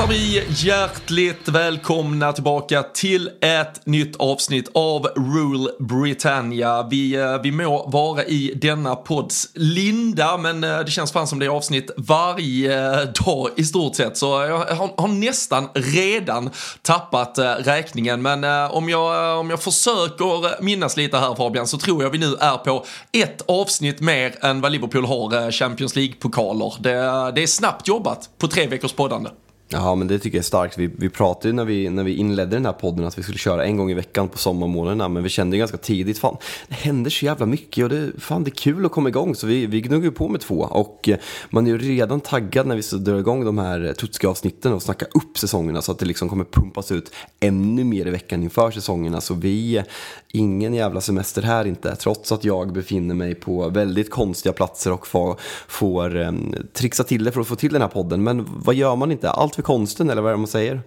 Hälsar vi hjärtligt välkomna tillbaka till ett nytt avsnitt av Rule Britannia. Vi, eh, vi må vara i denna podds linda, men eh, det känns fan som det är avsnitt varje eh, dag i stort sett. Så jag har, har nästan redan tappat räkningen. Men om jag, om jag försöker minnas lite här Fabian så tror jag vi nu är på ett avsnitt mer än vad Liverpool har Champions League-pokaler. Det, det är snabbt jobbat på tre veckors poddande. Ja, men det tycker jag är starkt. Vi, vi pratade ju när vi, när vi inledde den här podden att vi skulle köra en gång i veckan på sommarmånaderna, men vi kände ju ganska tidigt, fan, det händer så jävla mycket och det, fan, det är kul att komma igång, så vi, vi gnuggar på med två. Och eh, man är ju redan taggad när vi så drar igång de här eh, Tutska-avsnitten och snackar upp säsongerna så att det liksom kommer pumpas ut ännu mer i veckan inför säsongerna. Så vi, eh, ingen jävla semester här inte, trots att jag befinner mig på väldigt konstiga platser och får, får um, trixa till det för att få till den här podden. Men vad gör man inte? Allt för konsten eller vad är det man säger?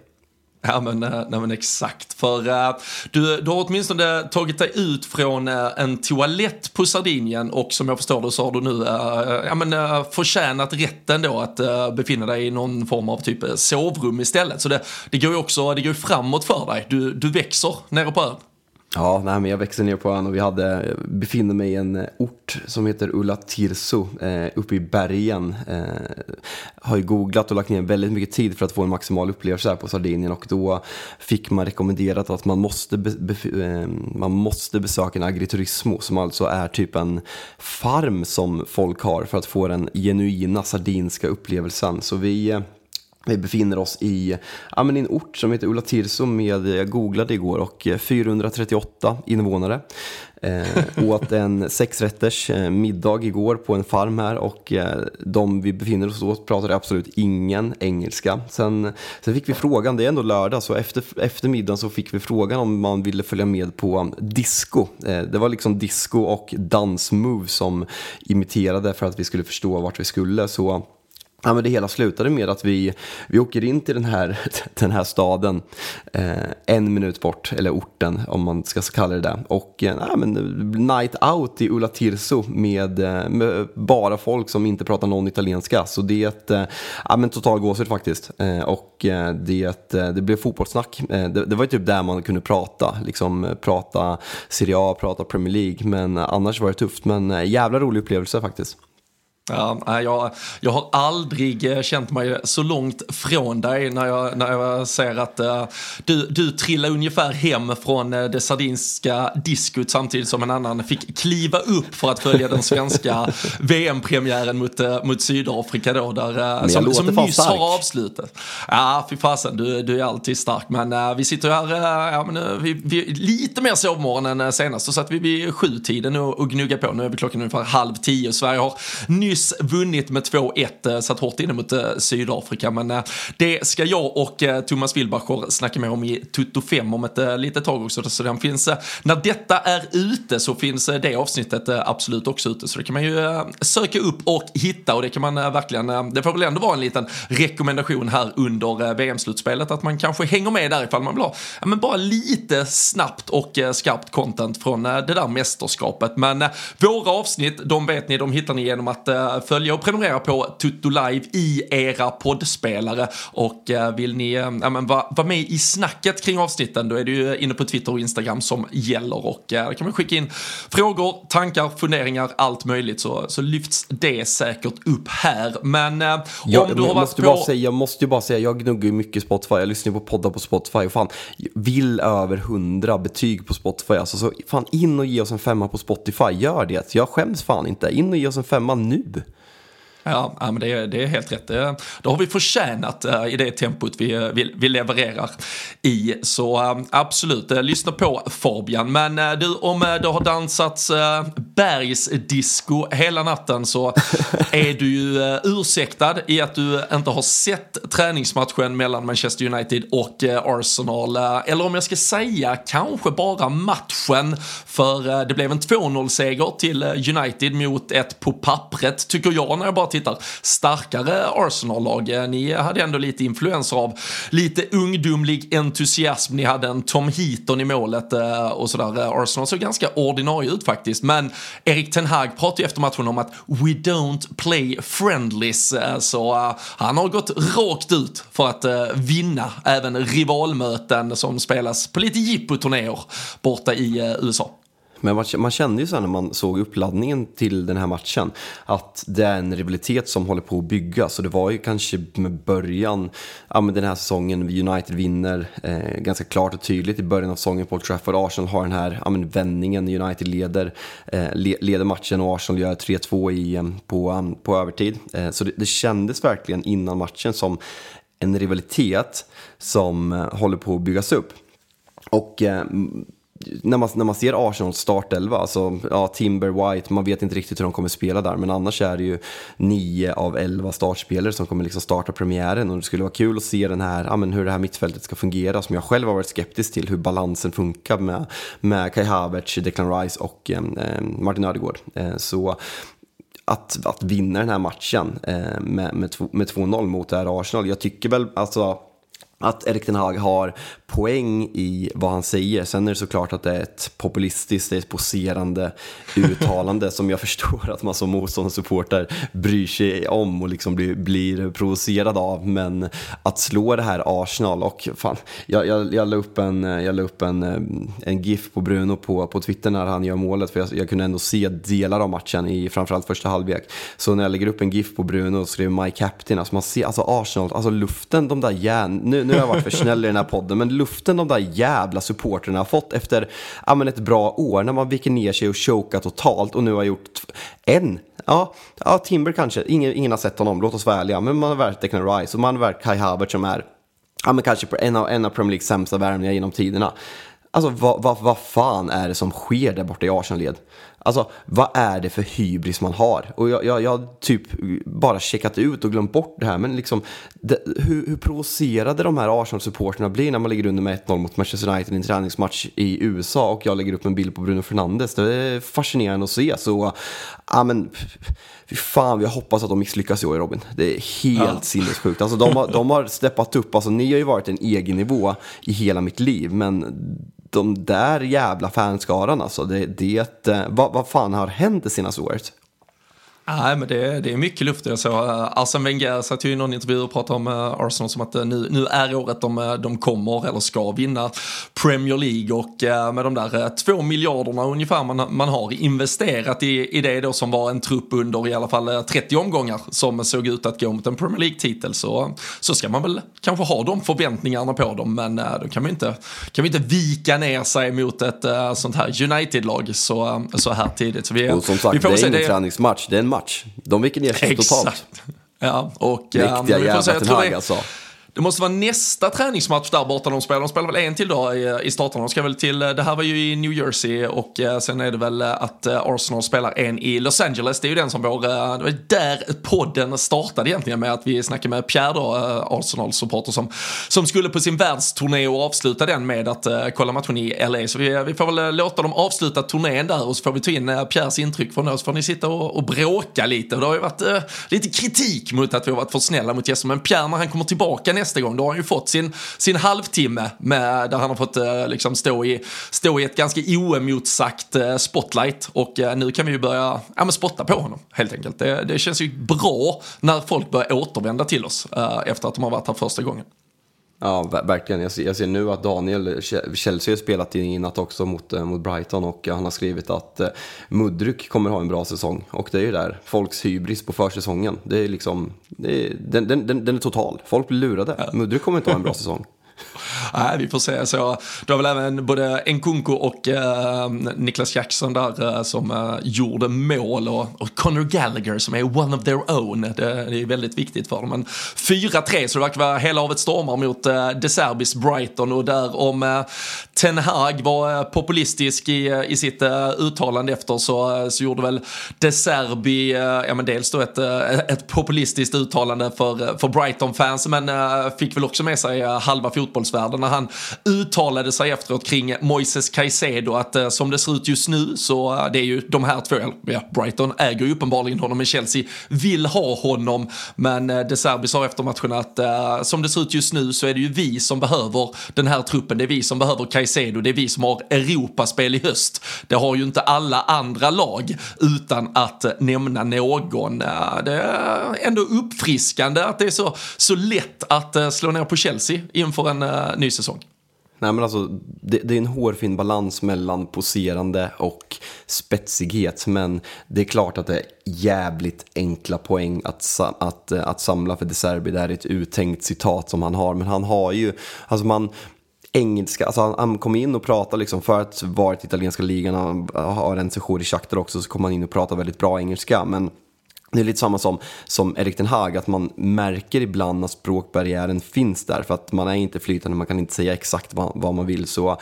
Ja men, eh, nej, men exakt, för uh, du, du har åtminstone tagit dig ut från uh, en toalett på Sardinien och som jag förstår det så har du nu uh, ja, men, uh, förtjänat rätten då att befinna dig i någon form av typ sovrum istället. Så det, det går ju också det går framåt för dig, du, du växer nere på ön. Ja, nej, men jag växte ner på ön och vi hade, befinner mig i en eh, ort som heter Ulla Tirso eh, uppe i bergen. Eh, har ju googlat och lagt ner väldigt mycket tid för att få en maximal upplevelse här på Sardinien och då fick man rekommenderat att man måste, be, be, eh, man måste besöka en agriturismo som alltså är typ en farm som folk har för att få den genuina sardinska upplevelsen. Så vi eh, vi befinner oss i, ja, men i en ort som heter Ulla Tirso med, jag googlade igår, och 438 invånare. Eh, åt en sexrätters eh, middag igår på en farm här och eh, de vi befinner oss hos pratade absolut ingen engelska. Sen, sen fick vi frågan, det är ändå lördag, så efter, efter middagen så fick vi frågan om man ville följa med på disco. Eh, det var liksom disco och dansmove som imiterade för att vi skulle förstå vart vi skulle. Så Ja, men det hela slutade med att vi, vi åker in till den här, den här staden eh, en minut bort, eller orten om man ska kalla det det. Och eh, ja, men, night out i Ulla Tirso med, eh, med, bara folk som inte pratar någon italienska. Så det är eh, ja, men total gåshud faktiskt. Eh, och eh, det, eh, det blev fotbollssnack. Det, det, var ju typ där man kunde prata, liksom prata Serie A, prata Premier League. Men annars var det tufft. Men jävla rolig upplevelse faktiskt. Ja, jag, jag har aldrig eh, känt mig så långt från dig när jag, när jag ser att uh, du, du trillar ungefär hem från uh, det sardinska diskot samtidigt som en annan fick kliva upp för att följa den svenska VM-premiären mot, uh, mot Sydafrika då, där, uh, som, som nyss stark. har avslutat. Ja, fy fasen, du, du är alltid stark. Men vi sitter här, ja, men, vi, vi, lite mer sovmorgon än senast, så satt vi vid sjutiden och, och gnugga på. Nu är vi klockan ungefär halv tio. Sverige har nyss nyss vunnit med 2-1, eh, satt hårt inne mot eh, Sydafrika, men eh, det ska jag och Thomas Wilbacher snacka mer om i Tutto 5 om ett litet tag också, så den finns, när detta är ute så finns det avsnittet absolut också ute, så det kan man ju söka upp och hitta. Och det kan man verkligen, det får väl ändå vara en liten rekommendation här under VM-slutspelet att man kanske hänger med där ifall man vill ha, ja, men bara lite snabbt och skarpt content från det där mästerskapet. Men våra avsnitt, de vet ni, de hittar ni genom att följa och prenumerera på Tutto Live i era poddspelare och vill ni ja, men, vara var med i snacket kring avsnitten då är det ju inne på Twitter och Instagram som gäller och där kan man skicka in frågor, tankar, funderingar, allt möjligt så, så lyfts det säkert upp här. Men eh, jag, om du har varit på... Bara säga, jag måste ju bara säga, jag gnuggar ju mycket Spotify, jag lyssnar på poddar på Spotify och fan, vill över hundra betyg på Spotify. Alltså så fan in och ge oss en femma på Spotify, gör det. Jag skäms fan inte, in och ge oss en femma nu. Ja, men det är, det är helt rätt. Det, det har vi förtjänat uh, i det tempot vi, uh, vi, vi, levererar i. Så absolut, lyssna på Fabian. Men du, om det har dansats bergsdisco hela natten så är du ju ursäktad i att du inte har sett träningsmatchen mellan Manchester United och Arsenal. eller om jag ska säga kanske bara matchen, för det blev en 2-0-seger till United mot ett på pappret, tycker jag när jag bara tittar, starkare Arsenal-lag. Eh, ni hade ändå lite influenser av lite ungdomlig entusiasm. Ni hade en Tom Heaton i målet eh, och sådär. Eh, Arsenal såg ganska ordinarie ut faktiskt. Men Erik Ten Hag pratade ju efter matchen om att we don't play friendlies. Så han har gått rakt ut för att vinna även rivalmöten som spelas på lite jippoturnéer borta i USA. Men man, man kände ju så när man såg uppladdningen till den här matchen att det är en rivalitet som håller på att byggas. Och det var ju kanske med början, ja men den här säsongen, United vinner eh, ganska klart och tydligt i början av säsongen på Old Trafford. Arsenal har den här ja, men vändningen, United leder, eh, leder matchen och Arsenal gör 3-2 i, eh, på, eh, på övertid. Eh, så det, det kändes verkligen innan matchen som en rivalitet som eh, håller på att byggas upp. Och eh, när man, när man ser Arsenals startelva, alltså ja, Timber, White, man vet inte riktigt hur de kommer spela där, men annars är det ju nio av elva startspelare som kommer liksom starta premiären och det skulle vara kul att se den här, ja, men hur det här mittfältet ska fungera, som jag själv har varit skeptisk till, hur balansen funkar med, med Kai Havertz, Declan Rice och eh, eh Martin Ödegård. Eh, så att, att vinna den här matchen eh, med, med, med 2-0 mot det här Arsenal, jag tycker väl alltså att Erik Den Hag har poäng i vad han säger. Sen är det såklart att det är ett populistiskt, det är ett poserande uttalande som jag förstår att man som motståndarsupporter bryr sig om och liksom blir, blir provocerad av. Men att slå det här Arsenal och fan, jag, jag, jag la upp, en, jag la upp en, en GIF på Bruno på, på Twitter när han gör målet för jag, jag kunde ändå se delar av matchen i framförallt första halvlek. Så när jag lägger upp en GIF på Bruno och skriver My Captain, alltså man ser alltså Arsenal, alltså luften, de där järn, nu, nu har jag varit för snäll i den här podden, men luften de där jävla supporterna har fått efter ja, men ett bra år när man viker ner sig och chokar totalt och nu har gjort en. Ja, ja Timber kanske, ingen, ingen har sett honom, låt oss vara ärliga, men man har värt Declan Rice och man har värt Kai Havertz som är ja, men kanske en av, en av Premier Leagues sämsta värvningar genom tiderna. Alltså vad, va, va fan är det som sker där borta i Arsenal-led? Alltså, vad är det för hybris man har? Och jag, jag, jag har typ bara checkat ut och glömt bort det här. Men liksom, det, hur, hur provocerade de här Arsenal-supporterna blir när man ligger under med 1-0 mot Manchester United i en träningsmatch i USA och jag lägger upp en bild på Bruno Fernandes. Det är fascinerande att se. Så, ja men, fy fan, jag hoppas att de misslyckas i år Robin. Det är helt ja. sinnessjukt. Alltså, de, har, de har steppat upp, alltså, ni har ju varit en egen nivå i hela mitt liv. Men de där jävla fanskaran alltså. Det, det, eh, vad, vad fan har hänt det senaste året? Nej, men det, det är mycket luft. Jag såg uh, Arsene Wenger satt ju i någon intervju och pratade om uh, Arsenal som att uh, nu, nu är året de, de kommer eller ska vinna Premier League och med de där två miljarderna ungefär man, man har investerat i, i det då som var en trupp under i alla fall 30 omgångar som såg ut att gå mot en Premier League-titel så, så ska man väl kanske ha de förväntningarna på dem men då kan vi inte, kan vi inte vika ner sig mot ett sånt här United-lag så, så här tidigt. Så vi, och som sagt, vi får det är ingen träningsmatch, det är en match. De viker ner sig totalt. Ja, och... Mäktiga jävla Ten Hag alltså. Det måste vara nästa träningsmatch där borta de spelar. De spelar väl en till då i, i starten. De ska väl till, det här var ju i New Jersey och eh, sen är det väl eh, att eh, Arsenal spelar en i Los Angeles. Det är ju den som vår, det var där podden startade egentligen med att vi snackade med Pierre då, Arsenal-supporter som, som skulle på sin världsturné och avsluta den med att kolla matchen i LA. Så vi, vi får väl låta dem avsluta turnén där och så får vi ta in Pierres intryck från det. Så får ni sitta och, och bråka lite. Det har ju varit uh, lite kritik mot att vi har varit för snälla mot gäster. Men Pierre när han kommer tillbaka nästa gång, då har han ju fått sin, sin halvtimme med, där han har fått eh, liksom stå, i, stå i ett ganska oemotsagt eh, spotlight. Och eh, nu kan vi ju börja ja, men spotta på honom helt enkelt. Det, det känns ju bra när folk börjar återvända till oss efter att de har varit här första gången. Ja, verkligen. Jag ser, jag ser, nu att Daniel Chelsea har spelat i natt också mot, mot Brighton och han har skrivit att eh, Mudryk kommer ha en bra säsong. Och det är ju där, folks hybris på försäsongen. Det är liksom, det är, den, den, den, den är total. Folk blir lurade. Mudryk kommer inte ha en bra säsong. Nej, vi får se. Så, du har väl även både Nkunku och eh, Niklas Jackson där eh, som eh, gjorde mål och, och Conor Gallagher som är one of their own. Det, det är väldigt viktigt för dem. Men 4-3 så det verkar vara hela havet stormar mot eh, De Serbis Brighton och där om eh, Ten Hag var eh, populistisk i, eh, i sitt uttalande efter så, så gjorde väl De Serbi, ja men dels då ett, ett populistiskt uttalande för, för Brighton-fans men fick väl också med sig halva fotbollsvärlden när han uttalade sig efteråt kring Moises Caicedo att eh, som det ser ut just nu så eh, det är ju de här två, ja, Brighton äger ju uppenbarligen honom men Chelsea vill ha honom. Men eh, De Serbi sa efter matchen att eh, som det ser ut just nu så är det ju vi som behöver den här truppen. Det är vi som behöver Caicedo, det är vi som har Europaspel i höst. Det har ju inte alla andra lag utan att eh, nämna någon. Eh, det är ändå uppfriskande att det är så, så lätt att eh, slå ner på Chelsea inför en Eh, ny säsong. Nej, men alltså, det, det, är en hårfin balans mellan poserande och spetsighet. Men det är klart att det är jävligt enkla poäng att, att, eh, att samla för De Serbi. Det här är ett uttänkt citat som han har. Men han har ju, alltså man, engelska, alltså han, han kom in och pratade liksom för att vara i italienska ligan, han har en session i Shakhtar också, så kom han in och pratade väldigt bra engelska. Men det är lite samma som, som Erik Den Haag, att man märker ibland att språkbarriären finns där för att man är inte flytande, man kan inte säga exakt vad, vad man vill. Så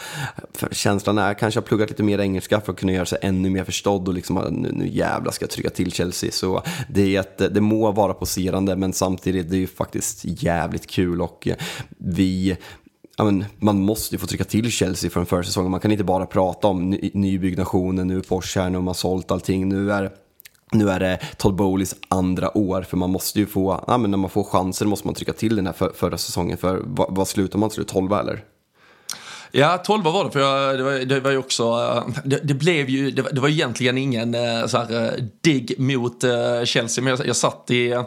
känslan är kanske att pluggat lite mer engelska för att kunna göra sig ännu mer förstådd och liksom ah, nu, nu jävlar ska jag trycka till Chelsea. Så det, är ett, det må vara poserande men samtidigt det är ju faktiskt jävligt kul och eh, vi ja men, man måste ju få trycka till Chelsea för en försäsong. Man kan inte bara prata om ny, nybyggnationen, nu är Porsche här, nu har man sålt allting, nu är nu är det Todd Bowleys andra år, för man måste ju få, ja, men när man får chanser måste man trycka till den här för, förra säsongen. För vad, vad slutar man till? 12 eller? Ja, 12 var det, för jag, det, var, det var ju också, eh, det, det blev ju, det var, det var egentligen ingen eh, så här, eh, digg mot Chelsea, men jag, jag satt i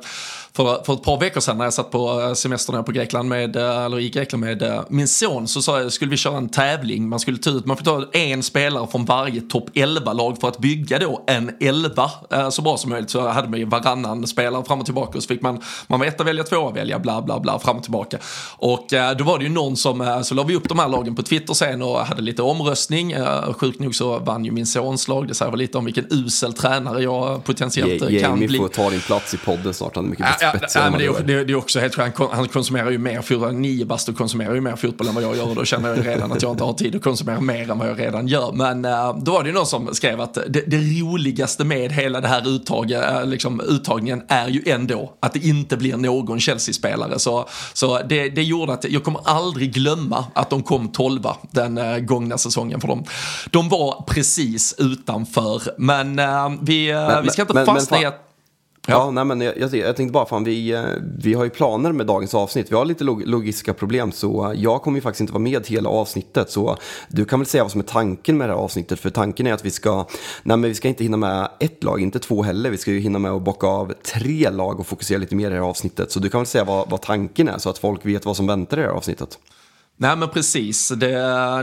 för, för ett par veckor sedan när jag satt på eh, semestern på Grekland med, eh, eller i Grekland med eh, min son så sa jag, skulle vi köra en tävling. Man skulle ta ut, man får ta en spelare från varje topp 11-lag för att bygga då en 11 så bra som möjligt. Så hade man ju varannan spelare fram och tillbaka och så fick man, man var etta välja, tvåa välja, bla bla bla, fram och tillbaka. Och då var det ju någon som, så la vi upp de här lagen på Twitter sen och hade lite omröstning. Sjukt nog så vann ju min sons lag, det säger väl lite om vilken usel tränare jag potentiellt Jamie kan bli. Jamie får ta din plats i podden snart, han är mycket spetsigare ja, men det, är, det, är också helt han, han konsumerar ju mer fotboll, nio bastu konsumerar ju mer fotboll än vad jag gör och då känner jag redan att jag inte har tid att konsumera mer än vad jag redan gör. Men uh, då var det ju någon som skrev att det, det roligaste med hela det här uttaget, uh, liksom, uttagningen är ju ändå att det inte blir någon Chelsea-spelare. Så, så det, det gjorde att jag kommer aldrig glömma att de kom tolva den uh, gångna säsongen för dem. De var precis utanför, men vi, men, vi ska inte men, fastna i att Ja, ja nej, men jag, jag, jag, tänkte bara, fan, vi, eh, vi har ju planer med dagens avsnitt. Vi har lite log logistiska problem, så jag kommer ju faktiskt inte vara med hela avsnittet. Så du kan väl säga vad som är tanken med det här avsnittet. För tanken är att vi ska, nej men vi ska inte hinna med ett lag, inte två heller. Vi ska ju hinna med att bocka av tre lag och fokusera lite mer i det här avsnittet. Så du kan väl säga vad, vad tanken är, så att folk vet vad som väntar i det här avsnittet. Nej men precis, det,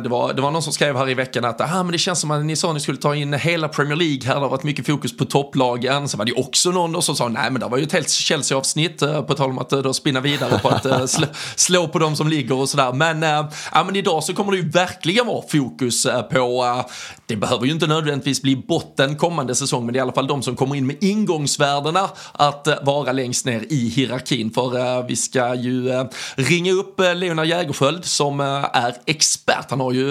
det, var, det var någon som skrev här i veckan att ah, men det känns som att ni sa att ni skulle ta in hela Premier League här, det har varit mycket fokus på topplagen. Så var det också någon som sa nej men det var ju ett helt Chelsea-avsnitt eh, på tal om att eh, då spinna vidare på att eh, slå, slå, på de som ligger och sådär. Men, äh, men idag så kommer det ju verkligen vara fokus på det behöver ju inte nödvändigtvis bli botten kommande säsong, men det är i alla fall de som kommer in med ingångsvärdena att eh, vara längst ner i hierarkin. För eh, vi ska ju eh, ringa upp Leonard Jägerskiöld som är expert. Han har ju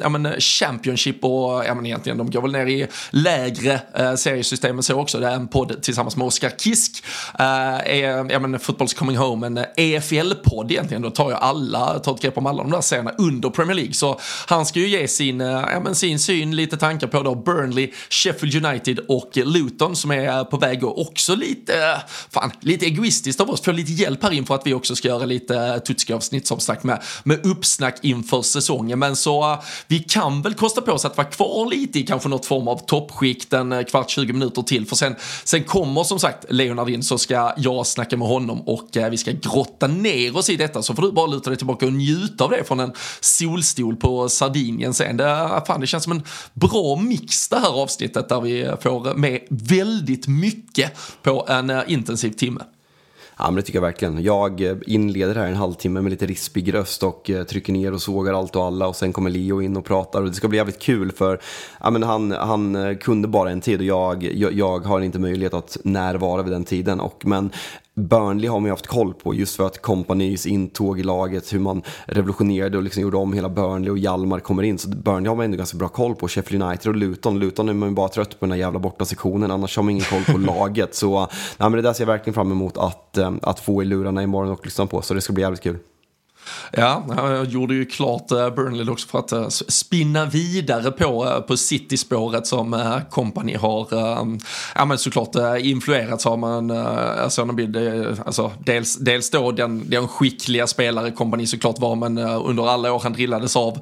ja, men, Championship och ja, men egentligen de går väl ner i lägre seriesystem seriesystem så också. Det är en podd tillsammans med Oskar Kisk. ja, men, Football's Coming Home, en EFL-podd egentligen. Då tar jag alla, tar ett grepp om alla de där serierna under Premier League. Så han ska ju ge sin, ja, men, sin syn, lite tankar på då Burnley, Sheffield United och Luton som är på väg och också lite, fan, lite egoistiskt av oss, få lite hjälp här inför att vi också ska göra lite Tutski-avsnitt som sagt med, med uppsnack inför säsongen. Men så vi kan väl kosta på oss att vara kvar lite i kanske något form av toppskikt en kvart, 20 minuter till. För sen, sen kommer som sagt Leonard in så ska jag snacka med honom och eh, vi ska grotta ner oss i detta. Så får du bara luta dig tillbaka och njuta av det från en solstol på Sardinien sen. Det, fan, det känns som en bra mix det här avsnittet där vi får med väldigt mycket på en eh, intensiv timme. Ja, men det tycker jag verkligen. Jag eh, inleder här en halvtimme med lite rispig röst och eh, trycker ner och sågar allt och alla och sen kommer Leo in och pratar och det ska bli jävligt kul för ja, men han, han kunde bara en tid och jag, jag, jag har inte möjlighet att närvara vid den tiden. Och, men Burnley har man ju haft koll på just för att kompanys intåg i laget, hur man revolutionerade och liksom gjorde om hela Burnley och Hjalmar kommer in. Så Burnley har man ändå ganska bra koll på. Sheffield United och Luton. Luton är man ju bara trött på den här jävla borta sektionen, annars har man ingen koll på laget. Så nej, men det där ser jag verkligen fram emot att, eh, att få i lurarna imorgon och lyssna på, så det ska bli jävligt kul. Ja, jag gjorde ju klart eh, Burnley också för att eh, spinna vidare på, eh, på City-spåret som Company har ehm, ja, men såklart influerats av. Man, alltså, alltså, dels, dels då den, den skickliga spelare Company såklart var, men under alla år han drillades av.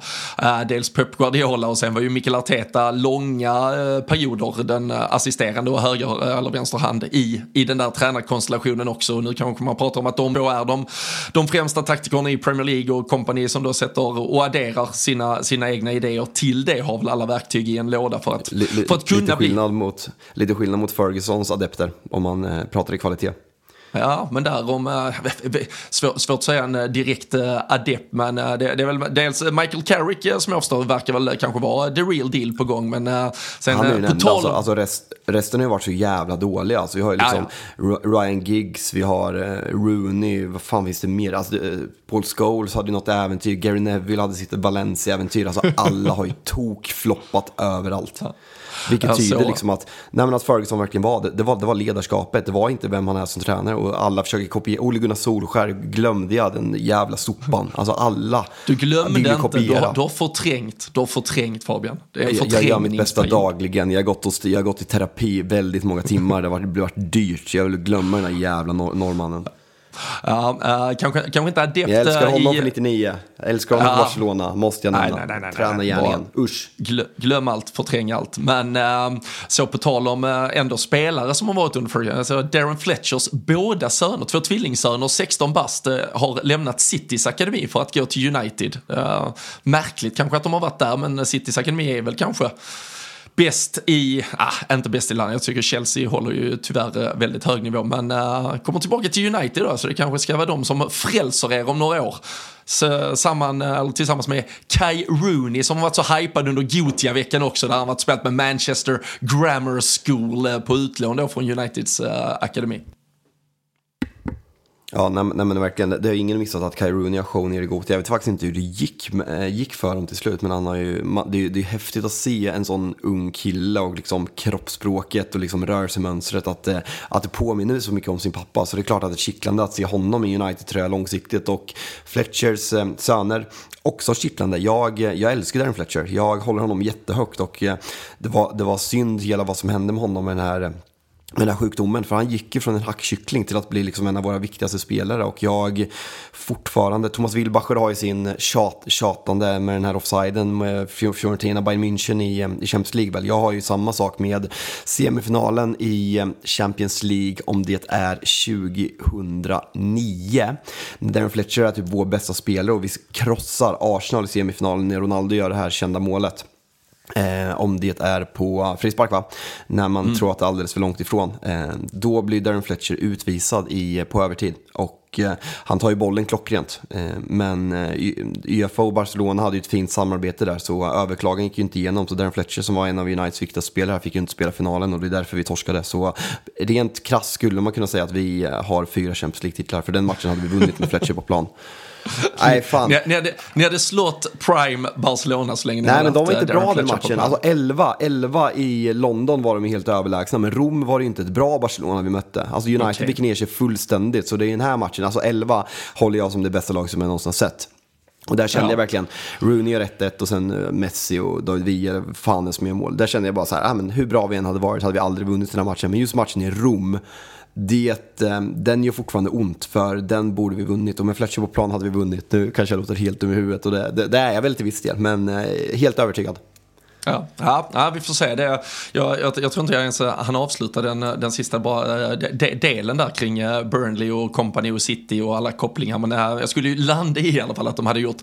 Dels Pep Guardiola och sen var ju Mikael Arteta långa perioder den assisterande och höger eller vänster hand i, i den där tränarkonstellationen också. Och nu kanske man pratar om att de då är de, de främsta taktikerna i Premier League och kompani som då sätter och adderar sina, sina egna idéer till det har väl alla verktyg i en låda för att, L för att kunna lite skillnad bli... Mot, lite skillnad mot Fergusons adepter om man eh, pratar i kvalitet. Ja, men därom, äh, svår, svårt att säga en eh, direkt äh, adept, men äh, det, det, är väl dels Michael Carrick som jag förstår verkar väl kanske vara the real deal på gång, men äh, sen Han är ju på tal alltså, alltså rest, resten har ju varit så jävla dåliga. Alltså, vi har ju liksom ja, ja. Ryan Giggs, vi har Rooney, vad fan finns det mer? Alltså, Paul Scholes hade ju något äventyr, Gary Neville hade sitt Valencia-äventyr, alltså alla har ju tokfloppat överallt. Ja. Vilket alltså, tyder liksom att, nej men att Ferguson verkligen var det, det var, det var ledarskapet, det var inte vem han är som tränare. Och alla försöker kopiera. Ole Gunnar Solskär glömde jag den jävla sopan. Alltså alla Du glömde inte, du har, du har förträngt, du har förträngt Fabian. Det är jag, jag gör mitt bästa dagligen, jag har, gått och, jag har gått i terapi väldigt många timmar, det har varit, varit dyrt, jag vill glömma den här jävla nor norrmannen. Ja, uh, kanske, kanske inte adept Jag älskar honom i... för 99. Jag älskar honom uh, Barcelona, måste jag nämna. Nej, nej, nej, Tränargärningen, usch. Glö, glöm allt, förträng allt. Men uh, så på tal om uh, ändå spelare som har varit under för alltså Darren Fletchers båda söner, två tvillingsöner, 16 bast, uh, har lämnat Citys akademi för att gå till United. märkligt kanske att de har varit där, men Citys akademi är väl kanske bäst i, ah, inte bäst i landet, jag tycker Chelsea håller ju tyvärr eh, väldigt hög nivå, men uh, kommer tillbaka till United då, så det kanske ska vara de som frälser er om några år. Så, samman, eh, eller tillsammans med Kai Rooney som har varit så hypad under Gotia-veckan också, där han varit spelat med Manchester Grammar School på utlån då från Uniteds uh, akademi. Ja, nej, nej, men verkligen. Det har ingen missat att Kai Rooney har show nere i Gothia. Jag vet faktiskt inte hur det gick, eh, gick för honom till slut, men han har ju, det, är, det är häftigt att se en sån ung kille och liksom kroppsspråket och liksom rörelsemönstret, att, eh, att det påminner så mycket om sin pappa. Så det är klart att det är kittlande att se honom i United-tröja långsiktigt och Fletchers eh, söner också kittlande. Jag, jag älskar Darren Fletcher. Jag håller honom jättehögt och det var, det var synd hela vad som hände med honom med den här med den här sjukdomen. För han gick ju från en hackkyckling till att bli liksom en av våra viktigaste spelare. Och jag fortfarande, Thomas Wilbacher har ju sin tjat, tjatande med den här offsiden med Fiorentina Bayern München i, i Champions League. Väl. Jag har ju samma sak med semifinalen i eh, Champions League om det är 2009. Darren Fletcher är typ vår bästa spelare och vi krossar Arsenal i semifinalen när Ronaldo gör det här kända målet. Eh, om det är på frispark va? När man mm. tror att det är alldeles för långt ifrån. Eh, då blir Darren Fletcher utvisad i, på övertid. Och eh, han tar ju bollen klockrent. Eh, men Uefa och Barcelona hade ju ett fint samarbete där så överklagan gick ju inte igenom. Så Darren Fletcher som var en av Uniteds viktigaste spelare fick ju inte spela finalen och det är därför vi torskade. Så rent krasst skulle man kunna säga att vi har fyra Champions League-titlar för den matchen hade vi vunnit med Fletcher på plan. Nej, fan. Ni, ni, hade, ni hade slått Prime Barcelona så länge ni Nej, men de var inte bra den matchen. Alltså 11, 11 i London var de helt överlägsna, men Rom var det inte ett bra Barcelona vi mötte. Alltså United okay. fick ner sig fullständigt, så det är den här matchen, alltså 11 håller jag som det bästa lag som jag någonsin sett. Och där kände ja. jag verkligen, Rooney gör 1-1 och sen eh, Messi och David Villa, fan som gör mål. Där kände jag bara så här, ah, men hur bra vi än hade varit hade vi aldrig vunnit den här matchen. Men just matchen i Rom, det, eh, den gör fortfarande ont för den borde vi vunnit och med Fletcher på plan hade vi vunnit. Nu kanske jag låter helt dum i huvudet och det, det, det är jag väl till viss del men eh, helt övertygad. Ja, ja, ja, vi får se. Det, jag, jag, jag tror inte jag ens eh, han avslutar den, eh, den sista bara, eh, de, delen där kring Burnley och Company och City och alla kopplingar. Men jag skulle ju landa i i alla fall att de hade gjort,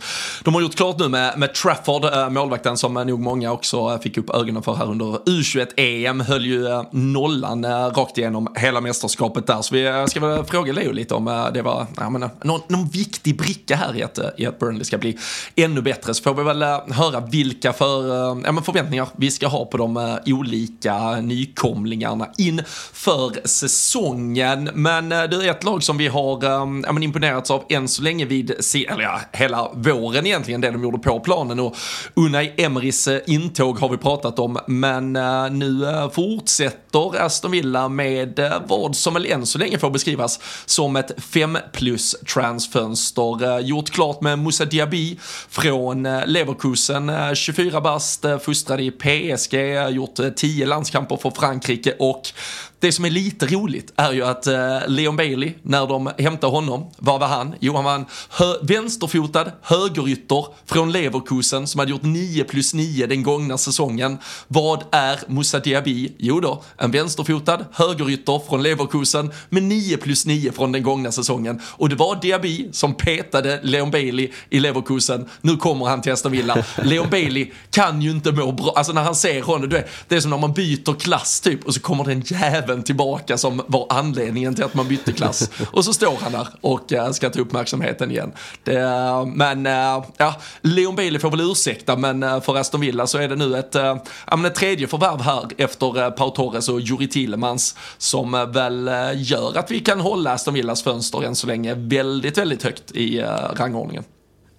de har gjort klart nu med, med Trafford, målvakten som nog många också fick upp ögonen för här under U21-EM, höll ju nollan rakt igenom hela mästerskapet där. Så vi ska väl fråga Leo lite om det var ja, någon, någon viktig bricka här i att, i att Burnley ska bli ännu bättre. Så får vi väl höra vilka för, ja, men förväntningar vi ska ha på de eh, olika nykomlingarna inför säsongen. Men eh, du, det är ett lag som vi har eh, ja, imponerats av än så länge vid, eller ja, hela våren egentligen, det de gjorde på planen. Och Unai Emerys intåg har vi pratat om, men nu fortsätter Aston Villa med vad som väl än så länge får beskrivas som ett 5 plus transfönster. Gjort klart med Moussa Diaby från Leverkusen, 24 bast, fostrad i PSG, gjort eh, 10 landskamper för Frankrike och det som är lite roligt är ju att eh, Leon Bailey, när de hämtar honom, vad var han? Jo, han var en hö vänsterfotad högerytter från Leverkusen som hade gjort 9 plus 9 den gångna säsongen. Vad är Moussa Diaby? Jo då, en vänsterfotad högerytter från Leverkusen med 9 plus 9 från den gångna säsongen. Och det var Diaby som petade Leon Bailey i Leverkusen. Nu kommer han till Aston Villa. Leon Bailey kan ju inte må bra, alltså när han ser honom, det är som när man byter klass typ och så kommer det en jävel även tillbaka som var anledningen till att man bytte klass. Och så står han där och uh, ska ta uppmärksamheten igen. Det, uh, men uh, ja, Leon Bailey får väl ursäkta, men för Aston Villa så är det nu ett, ett tredje förvärv här efter Pau Torres och Juri Tillemans som väl gör att vi kan hålla Aston Villas fönster än så länge väldigt, väldigt högt i rangordningen.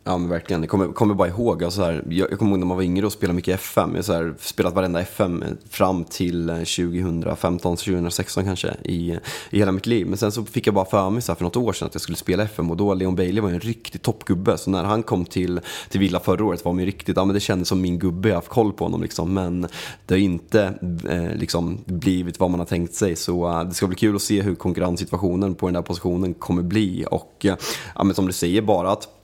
Ja men verkligen, jag kommer, kommer bara ihåg, alltså här, jag, jag kommer ihåg när man var yngre och spelade mycket FM. Jag har spelat varenda FM fram till eh, 2015, 2016 kanske i, i hela mitt liv. Men sen så fick jag bara för mig så här, för något år sedan att jag skulle spela FM och då Leon Bailey var en riktig toppgubbe. Så när han kom till, till Villa förra året var man ju riktigt, ja men det kändes som min gubbe, jag har haft koll på honom liksom. Men det har inte eh, liksom blivit vad man har tänkt sig. Så uh, det ska bli kul att se hur konkurrenssituationen på den där positionen kommer bli. Och uh, ja, men som du säger, bara att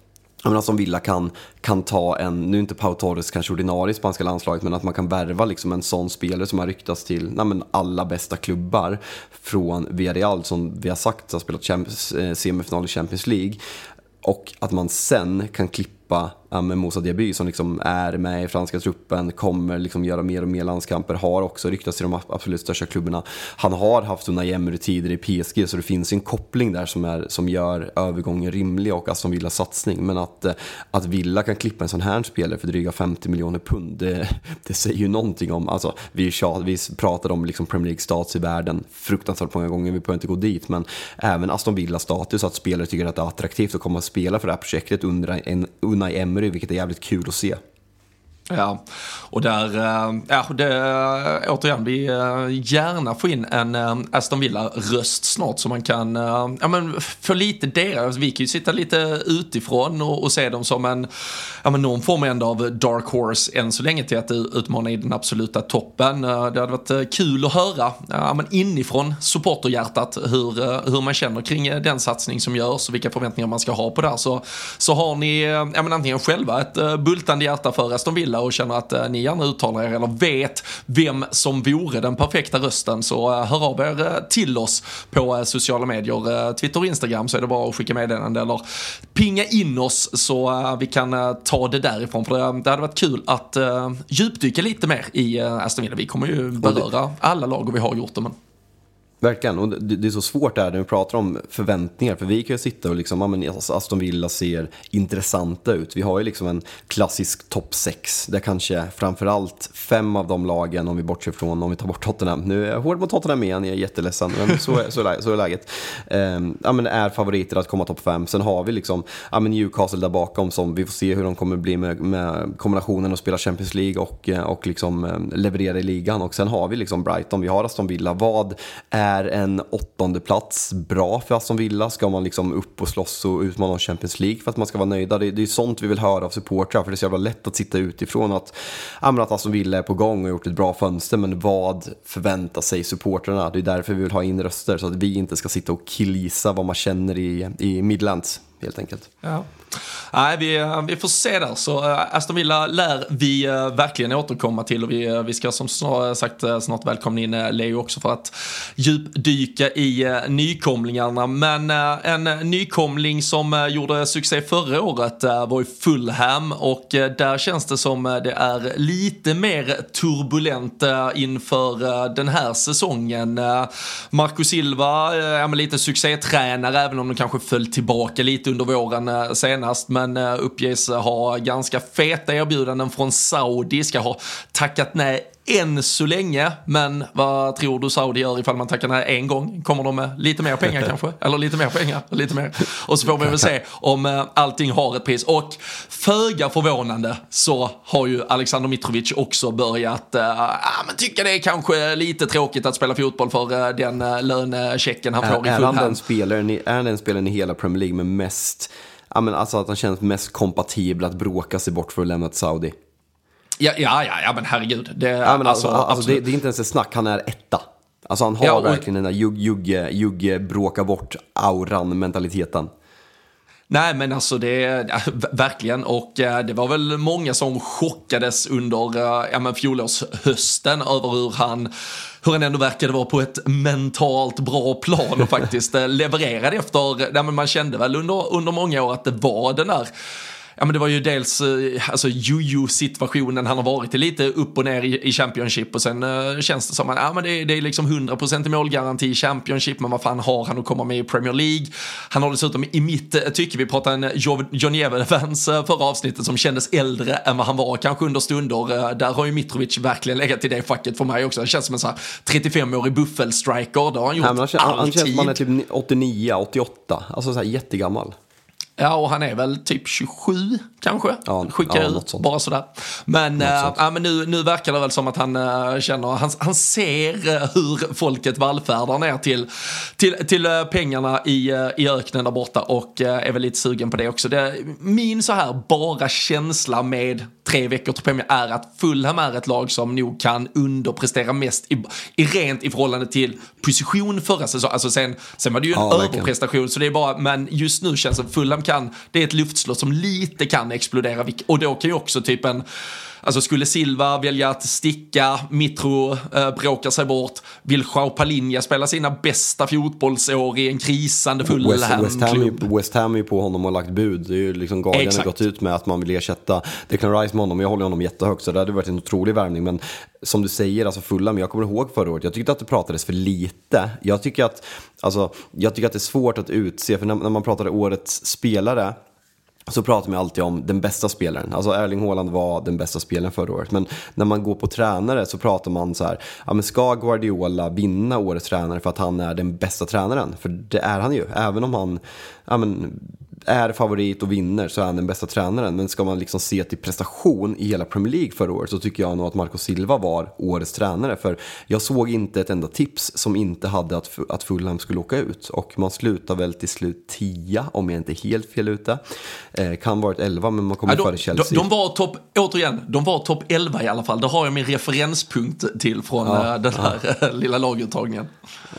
jag menar som Villa kan, kan ta en, nu är inte Pau Torres kanske ordinarie i spanska landslaget, men att man kan värva liksom en sån spelare som har ryktats till nej, men alla bästa klubbar från Villarreal som vi har sagt har spelat Champions, eh, semifinal i Champions League. Och att man sen kan klippa ja, med Moussa Diaby som liksom är med i franska truppen, kommer liksom göra mer och mer landskamper, har också ryktats till de absolut största klubbarna. Han har haft Unai Emery tidigare i PSG så det finns en koppling där som, är, som gör övergången rimlig och Aston Villas satsning. Men att, eh, att Villa kan klippa en sån här spelare för dryga 50 miljoner pund, det, det säger ju någonting om, alltså vi, vi pratar om liksom Premier League stats i världen fruktansvärt många gånger, vi behöver inte gå dit, men även Aston Villas status, att spelare tycker att det är attraktivt att komma och spela för det här projektet under en Unai Emery, vilket är jävligt kul att se. Ja, och där, eh, ja, det, eh, återigen, vi eh, gärna få in en Aston Villa-röst snart så man kan, ja men få lite deras, alltså, vi kan ju sitta lite utifrån och, och se dem som en, ja men någon form ändå av dark horse än så länge till att utmana i den absoluta toppen. Det hade varit kul att höra, ja men inifrån supporterhjärtat hur, hur man känner kring den satsning som görs och vilka förväntningar man ska ha på det så, så har ni, ja men antingen själva ett bultande hjärta för Aston Villa gilla och känner att eh, ni gärna uttalar er eller vet vem som vore den perfekta rösten så eh, hör av er eh, till oss på sociala medier, Twitter och Instagram så är det bara att skicka meddelande eller pinga in oss så vi kan ta det därifrån för det, det hade varit kul att djupdyka lite mer i Aston Villa. Vi kommer ju beröra alla lag och vi har gjort det men Verkligen, och det, är så svårt där när vi pratar om förväntningar. För vi kan ju sitta och liksom, ja men Aston Villa ser intressanta ut. Vi har ju liksom en klassisk topp 6. Där kanske framförallt fem av de lagen, om vi bortser från, om vi tar bort Tottenham. Nu är jag hård mot Tottenham igen, jag är jätteledsen. Men så är, så är, så är läget. Ehm, ja men är favoriter att komma topp 5. Sen har vi liksom, ja men Newcastle där bakom som vi får se hur de kommer bli med, med kombinationen att spela Champions League och, och liksom ehm, leverera i ligan. Och sen har vi liksom Brighton, vi har Aston Villa. Vad är är en åttonde plats bra för Aston Villa? Ska man liksom upp och slåss och utmana om Champions League för att man ska vara nöjda? Det, det är sånt vi vill höra av supportrar, för det är så jävla lätt att sitta utifrån att, ja, att Aston Villa är på gång och har gjort ett bra fönster, men vad förväntar sig supportrarna? Det är därför vi vill ha in röster, så att vi inte ska sitta och killgissa vad man känner i, i Midlands, helt enkelt. Ja. Nej, vi, eh, vi får se där. Så eh, Aston Villa lär vi eh, verkligen återkomma till och vi, vi ska som sagt snart välkomna in Leo också för att djupdyka i nykomlingarna. Men en nykomling som gjorde succé förra året var ju Fulham och där känns det som det är lite mer turbulent inför den här säsongen. Marco Silva, lite succétränare även om de kanske föll tillbaka lite under våren senare senast, men eh, uppges ha ganska feta erbjudanden från Saudi, ska ha tackat nej än så länge, men vad tror du Saudi gör ifall man tackar nej en gång? Kommer de med lite mer pengar kanske? Eller lite mer pengar? Lite mer. Och så får vi väl se om eh, allting har ett pris. Och föga förvånande så har ju Alexander Mitrovic också börjat äh, men tycka det är kanske lite tråkigt att spela fotboll för äh, den äh, lönechecken han får är, i full hand. Är han den spelaren i hela Premier League med mest ja, men alltså att han känns mest kompatibel att bråka sig bort för att lämna till Saudi. Ja, ja, ja, ja men herregud. Det, ja, men alltså, alltså, alltså det, det, är inte ens ett snack, han är etta. Alltså han har ja, och... verkligen den där jugge, jugge, bråka bort auran mentaliteten. Nej men alltså det, verkligen och eh, det var väl många som chockades under eh, ja, men fjolårshösten över hur han hur han ändå verkade vara på ett mentalt bra plan och faktiskt eh, levererade efter, ja, men man kände väl under, under många år att det var den där ja men det var ju dels eh, alltså juju situationen han har varit lite upp och ner i, i Championship och sen uh, känns det som att ja, men det, är, det är liksom 100% i målgaranti i Championship men vad fan har han att komma med i Premier League? Han har dessutom i mitt uh, tycke, vi pratade en Johnny Evans uh, förra avsnittet som kändes äldre än vad han var kanske under stunder. där har ju Mitrovic verkligen legat i det facket för mig också. Det känns som en sån här 35-årig buffelstriker, det har han gjort ja, han, alltid. Han känns som han är typ 89, 88, alltså så här jättegammal. Ja, och han är väl typ 27 kanske. Ja, Skickar ja, ut bara sådär. Men, äh, ja, men nu, nu verkar det väl som att han äh, känner, han, han ser äh, hur folket vallfärdar ner till, till, till äh, pengarna i, i öknen där borta och är väl lite sugen på det också. Det, min så här bara känsla med tre veckor till Premier är att Fulham är ett lag som nog kan underprestera mest i, i rent i förhållande till position förra säsongen. Alltså sen, sen var det ju en ja, överprestation så det är bara, men just nu känns det Fulham kan, det är ett luftslott som lite kan explodera och då kan ju också typ en Alltså skulle Silva välja att sticka, Mitro eh, bråkar sig bort, vill Joao Palinja spela sina bästa fotbollsår i en krisande full West, West, Ham, West Ham är ju på honom och lagt bud. Det är ju liksom Guardian har gått ut med att man vill ersätta Declan Rice med honom. Jag håller honom jättehögt så det hade varit en otrolig värvning. Men som du säger, alltså Fulham, jag kommer ihåg förra året, jag tyckte att det pratades för lite. Jag tycker att, alltså, jag tycker att det är svårt att utse, för när, när man pratade årets spelare så pratar man alltid om den bästa spelaren. Alltså Erling Haaland var den bästa spelaren förra året. Men när man går på tränare så pratar man så här, ja men ska Guardiola vinna årets tränare för att han är den bästa tränaren? För det är han ju, även om han ja men, är favorit och vinner så är han den bästa tränaren. Men ska man liksom se till prestation i hela Premier League förra året så tycker jag nog att Marco Silva var årets tränare. För jag såg inte ett enda tips som inte hade att, att Fulham skulle åka ut. Och man slutar väl till slut 10 om jag inte är helt fel ute. Eh, kan varit 11 men man kommer ja, de, före Chelsea. De, de var topp, återigen, de var topp 11 i alla fall. Det har jag min referenspunkt till från ja, äh, den här ja. lilla laguttagningen.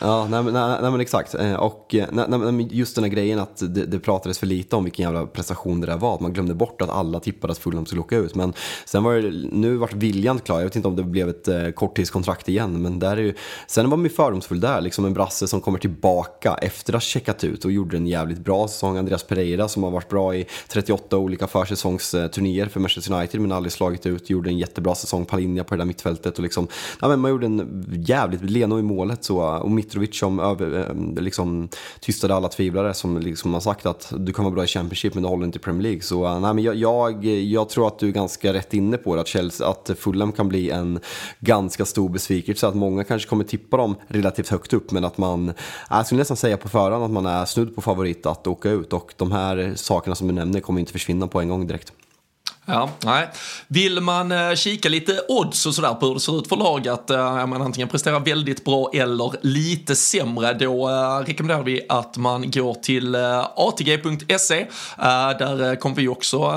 Ja, nej, nej, nej, men exakt. Eh, och nej, nej, just den här grejen att det, det pratades för lite lite om vilken jävla prestation det där var. Att man glömde bort att alla tippade att Fulham skulle åka ut. Men sen var det, nu vart viljan klar. Jag vet inte om det blev ett eh, korttidskontrakt igen. Men där är ju, sen var man ju fördomsfull där. Liksom en brasse som kommer tillbaka efter att ha checkat ut och gjorde en jävligt bra säsong. Andreas Pereira som har varit bra i 38 olika försäsongsturnéer för Manchester United men aldrig slagit ut. Gjorde en jättebra säsong. Palinja på det där mittfältet. Och liksom, ja, men man gjorde en jävligt, Leno i målet så. Och Mitrovic som över, eh, liksom, tystade alla tvivlare som liksom har sagt att du kan vara bra i Championship men det håller inte i Premier League. Så uh, nej, men jag, jag, jag, tror att du är ganska rätt inne på det, att, Chelsea, att Fulham kan bli en ganska stor besvikelse. Att många kanske kommer tippa dem relativt högt upp men att man, jag skulle nästan säga på förhand att man är snudd på favorit att åka ut och de här sakerna som du nämner kommer inte försvinna på en gång direkt. Ja, nej. Vill man eh, kika lite odds och sådär på hur det ser ut för lag att eh, man antingen presterar väldigt bra eller lite sämre, då eh, rekommenderar vi att man går till eh, atg.se. Där kommer vi också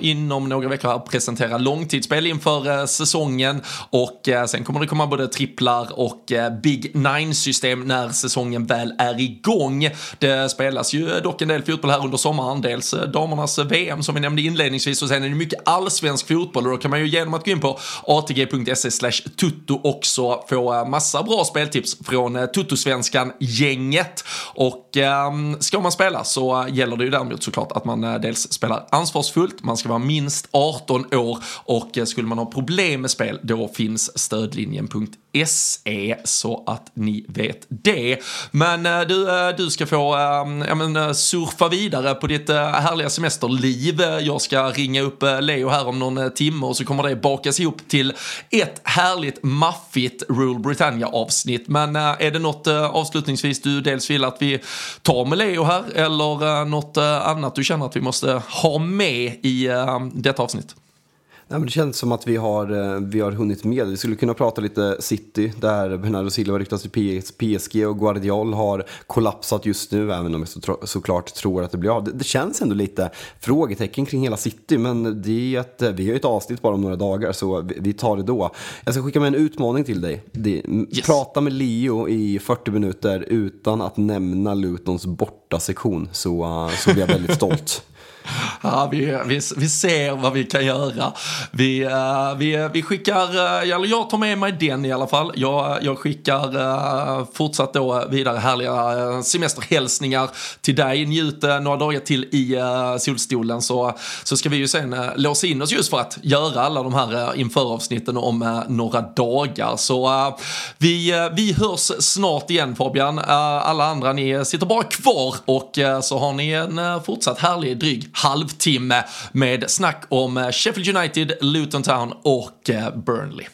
inom några veckor presentera långtidsspel inför säsongen och sen kommer det komma både tripplar och Big Nine-system när säsongen väl är igång. Det spelas ju dock en del fotboll här under sommaren, dels damernas VM som vi nämnde inledningsvis och sen är det mycket mycket allsvensk fotboll och då kan man ju genom att gå in på atg.se slash tutto också få eh, massa bra speltips från eh, Tuttosvenskan-gänget. Och eh, ska man spela så eh, gäller det ju däremot såklart att man dels spelar ansvarsfullt, man ska vara minst 18 år och skulle man ha problem med spel då finns stödlinjen.se SE så att ni vet det. Men eh, du, eh, du ska få ehm, ja, men, eh, surfa vidare på ditt härliga semesterliv. Jag ska ringa upp Leo här om någon timme och så kommer det bakas ihop till ett härligt maffigt Rule Britannia avsnitt. Men är det något avslutningsvis du dels vill att vi tar med Leo här eller något annat du känner att vi måste ha med i ehm, detta avsnitt? Nej, men det känns som att vi har, eh, vi har hunnit med. Vi skulle kunna prata lite City, där Bernardo Silva ryktas till PSG och Guardiol har kollapsat just nu, även om jag så, såklart tror att det blir av. Det, det, känns ändå lite frågetecken kring hela City, men det är ett, vi har ju ett avsnitt bara om några dagar, så vi, vi tar det då. Jag ska skicka med en utmaning till dig. Det, yes. Prata med Leo i 40 minuter utan att nämna Lutons borta sektion, så, så blir jag väldigt stolt. Ja, vi, vi, vi ser vad vi kan göra. Vi, uh, vi, vi skickar, uh, eller jag tar med mig den i alla fall. Jag, jag skickar uh, fortsatt då vidare härliga semesterhälsningar till dig. Njut några dagar till i solstolen så, så ska vi ju sen låsa in oss just för att göra alla de här införavsnitten om några dagar. Så vi, vi hörs snart igen Fabian. alla andra ni sitter bara kvar och så har ni en fortsatt härlig dryg halvtimme med snack om Sheffield United, Luton Town och eh, Burnley.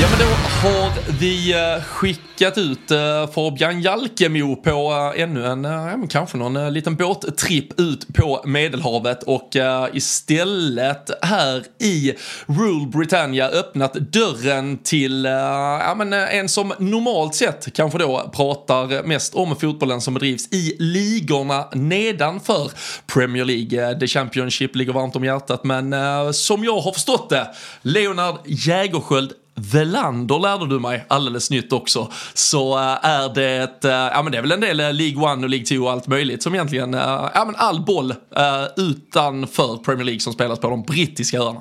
Ja men då har vi eh, skickat ut eh, Fabian Jalkemo på eh, ännu en, ja, kanske någon liten båttripp ut på Medelhavet och istället här i Rule Britannia öppnat dörren till ja, men en som normalt sett kanske då pratar mest om fotbollen som bedrivs i ligorna nedanför Premier League. The Championship ligger varmt om hjärtat men som jag har förstått det, Leonard Jägerskiöld Velander lärde du mig alldeles nytt också. Så eh, är det, äh, ja men det är väl en del eh, League 1 och League 2 och allt möjligt som egentligen, ja men all boll utanför Premier League som spelas på de brittiska öarna.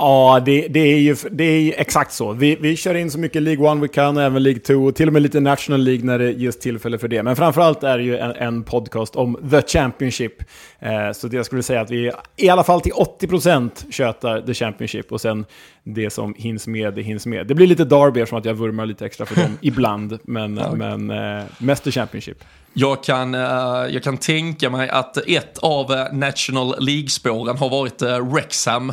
Ja, det, det, är ju, det är ju exakt så. Vi, vi kör in så mycket League 1 vi kan, även League 2 och till och med lite National League när det ges tillfälle för det. Men framförallt är det ju en, en podcast om The Championship. Eh, så det jag skulle säga att vi i alla fall till 80% tjötar The Championship och sen det som hinns med, det hinns med. Det blir lite Derby eftersom att jag vurmar lite extra för dem ibland, men, ja. men eh, mest The Championship. Jag kan, eh, jag kan tänka mig att ett av National League-spåren har varit Wrexham,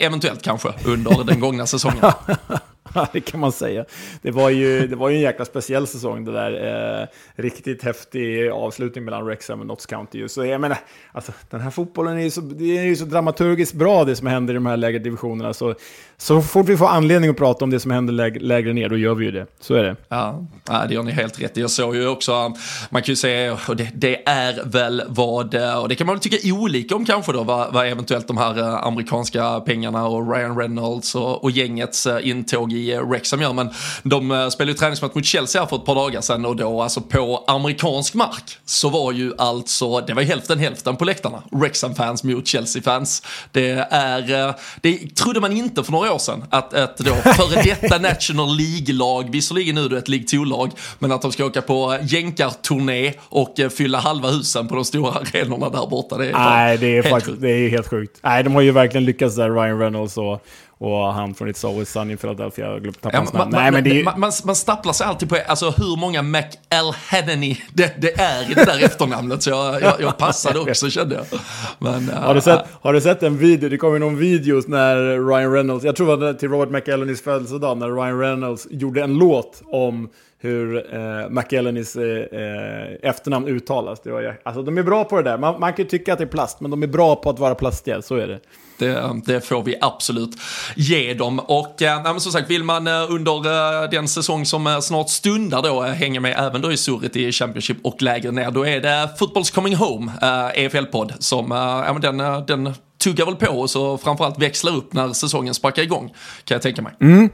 eventuellt kanske, under den gångna säsongen. Ja, det kan man säga. Det var ju, det var ju en jäkla speciell säsong det där. Eh, riktigt häftig avslutning mellan Wrexham och Notts County. Så jag menar, alltså, den här fotbollen är ju så, det är ju så dramaturgiskt bra det som händer i de här lägre divisionerna. Så, så fort vi får anledning att prata om det som händer läg, lägre ner, då gör vi ju det. Så är det. Ja, det gör ni helt rätt Jag såg ju också, eh, man kan ju säga, och det, det, är väl vad, eh, och det kan man väl tycka olika om kanske då, vad, vad eventuellt de här eh, amerikanska pengarna och Ryan Reynolds och, och gängets intåg i i Wrexham gör. Men de spelade ju träningsmatch mot Chelsea här för ett par dagar sedan och då alltså på amerikansk mark så var ju alltså, det var hälften hälften på läktarna. Wrexham-fans mot Chelsea-fans. Det är, det trodde man inte för några år sedan att ett då före detta National League-lag, visserligen nu det ett League 2-lag, men att de ska åka på jänkarturné och fylla halva husen på de stora arenorna där borta. Det är Nej, det är, faktiskt, det är helt sjukt. Nej, de har ju verkligen lyckats där, Ryan Reynolds och och han från It's Always Sunny i Philadelphia, jag glömde tappa hans namn. Nej, men det är... man, man, man stapplar sig alltid på alltså, hur många McElhenney det, det är i det där efternamnet, så jag, jag, jag passade också kände jag. Men, har, du sett, har du sett en video, det kom ju någon video när Ryan Reynolds, jag tror det var till Robert McElhenneys födelsedag, när Ryan Reynolds gjorde en låt om hur eh, McElhennys eh, eh, efternamn uttalas. Det var, alltså, de är bra på det där. Man, man kan ju tycka att det är plast, men de är bra på att vara plastiga, så är det. Det, det, får vi absolut ge dem. Och äh, som sagt, vill man eh, under eh, den säsong som snart stundar då hänga med även då i surret i Championship och lägre ner, då är det Football's Coming Home, EFL-podd, som äh, den, den tuggar väl på oss och framförallt växlar upp när säsongen sparkar igång, kan jag tänka mig. Mm.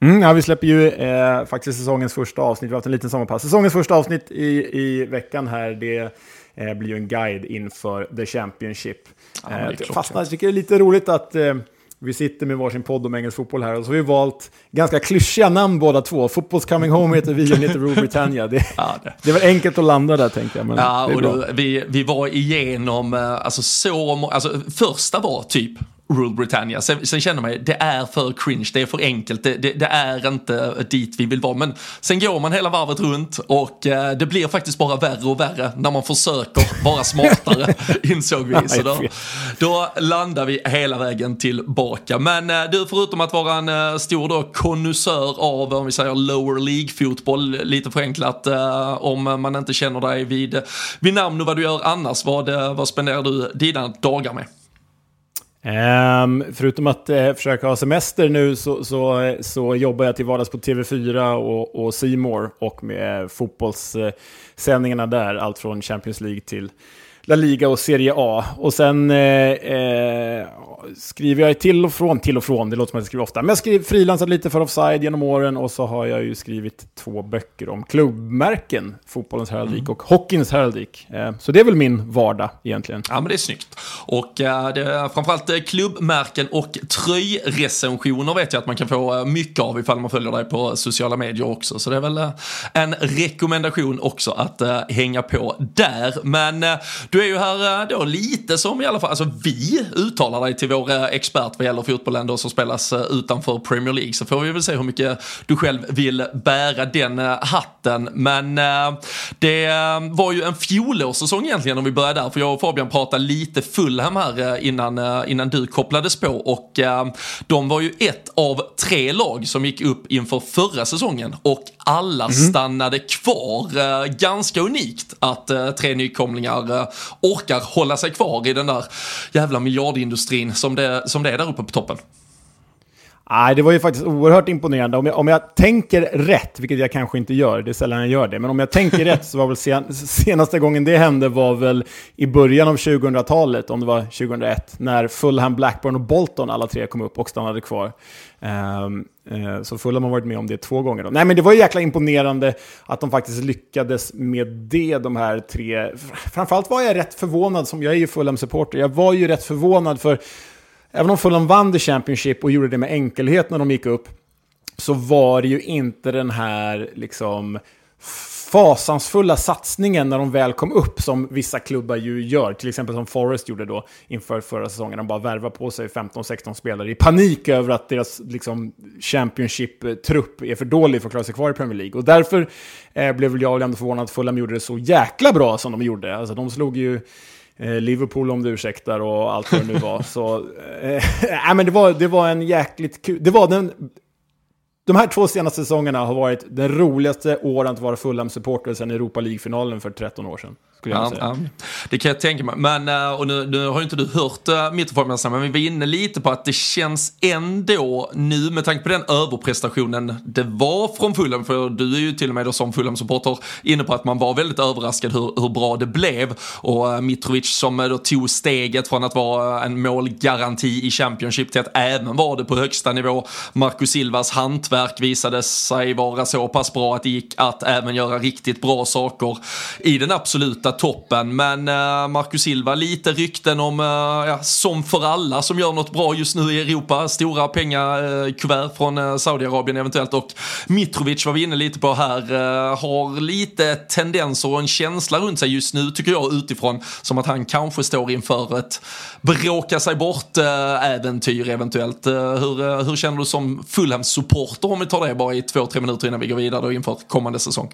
Mm, ja, vi släpper ju eh, faktiskt säsongens första avsnitt. Vi har haft en liten sommarpass. Säsongens första avsnitt i, i veckan här, det eh, blir ju en guide inför The Championship. Ja, eh, jag tycker det är lite roligt att eh, vi sitter med varsin podd om engelsk fotboll här och så har vi valt ganska klyschiga namn båda två. Football's Coming Home heter vi och heter Rule Britannia. Det, ja, det. det var enkelt att landa där tänkte jag. Men ja, och då, vi, vi var igenom, eh, alltså så alltså första var typ Rule Britannia. Sen, sen känner man det är för cringe, det är för enkelt, det, det, det, är inte dit vi vill vara. Men sen går man hela varvet runt och eh, det blir faktiskt bara värre och värre när man försöker vara smartare, insåg vi. Så då, då landar vi hela vägen tillbaka. Men eh, du, förutom att vara en eh, stor då konnässör av, om vi säger lower League-fotboll, lite förenklat, eh, om man inte känner dig vid, vid namn och vad du gör annars, vad, eh, vad spenderar du dina dagar med? Um, förutom att uh, försöka ha semester nu så, så, så jobbar jag till vardags på TV4 och, och Simor och med fotbollssändningarna där, allt från Champions League till La Liga och Serie A. Och sen eh, eh, skriver jag till och från, till och från, det låter som att jag skriver ofta. Men jag skriver frilansat lite för Offside genom åren och så har jag ju skrivit två böcker om klubbmärken, fotbollens heraldik mm. och hockeyns heraldik. Eh, så det är väl min vardag egentligen. Ja men det är snyggt. Och eh, det är framförallt eh, klubbmärken och tröjrecensioner vet jag att man kan få mycket av ifall man följer dig på sociala medier också. Så det är väl en rekommendation också att hänga på där. Men du är ju här då lite som i alla fall, alltså vi uttalar dig till vår eh, expert vad gäller fotbollen som spelas eh, utanför Premier League. Så får vi väl se hur mycket du själv vill bära den hatten. Men det var ju en fjolårssäsong egentligen om vi börjar där. För jag och Fabian pratade lite Fulham här innan, innan du kopplades på. Och de var ju ett av tre lag som gick upp inför förra säsongen. Och alla mm. stannade kvar. Ganska unikt att tre nykomlingar orkar hålla sig kvar i den där jävla miljardindustrin som det, som det är där uppe på toppen. Nej, det var ju faktiskt oerhört imponerande. Om jag, om jag tänker rätt, vilket jag kanske inte gör, det är sällan jag gör det, men om jag tänker rätt så var väl sen, senaste gången det hände var väl i början av 2000-talet, om det var 2001, när Fulham, Blackburn och Bolton alla tre kom upp och stannade kvar. Um, uh, så Fulham har varit med om det två gånger. Då. Nej, men det var ju jäkla imponerande att de faktiskt lyckades med det, de här tre. Framförallt var jag rätt förvånad, som jag är ju Fulham-supporter, jag var ju rätt förvånad för även om Fulham vann the Championship och gjorde det med enkelhet när de gick upp, så var det ju inte den här liksom fasansfulla satsningen när de väl kom upp som vissa klubbar ju gör. Till exempel som Forest gjorde då inför förra säsongen. De bara värvar på sig 15-16 spelare i panik över att deras liksom, Championship-trupp är för dålig för att klara sig kvar i Premier League. Och därför eh, blev väl jag väl ändå förvånad att Fulham gjorde det så jäkla bra som de gjorde. Alltså de slog ju Eh, Liverpool om du ursäktar och allt vad det nu var. så, äh, men det, var, det var en jäkligt kul... Det var den, de här två senaste säsongerna har varit den roligaste åren att vara Fulham-supporter sedan Europa League-finalen för 13 år sedan skulle jag säga. Ja, det kan jag tänka mig. Men, eh, och nu, nu har ju inte du hört uh, mittfältsmästarna, men vi var inne lite på att det känns ändå nu med tanke på den överprestationen det var från Fulham, för du är ju till och med då som Fulham-supporter inne på att man var väldigt överraskad hur, hur bra det blev. Och uh, Mitrovic som då tog steget från att vara en målgaranti i Championship till att även vara det på högsta nivå. Marco Silvas hantverk visade sig vara så pass bra att det gick att även göra riktigt bra saker i den absoluta toppen. Men uh, Marcus Silva, lite rykten om, uh, ja, som för alla som gör något bra just nu i Europa, stora pengakuvert uh, från uh, Saudiarabien eventuellt. Och Mitrovic var vi inne lite på här, har lite tendenser och en känsla runt sig just nu tycker jag utifrån som att han kanske står inför ett bråka sig bort-äventyr eventuellt. hur, hur känner du som Fulham-supporter om vi tar det bara i två, tre minuter innan vi går vidare då inför kommande säsong?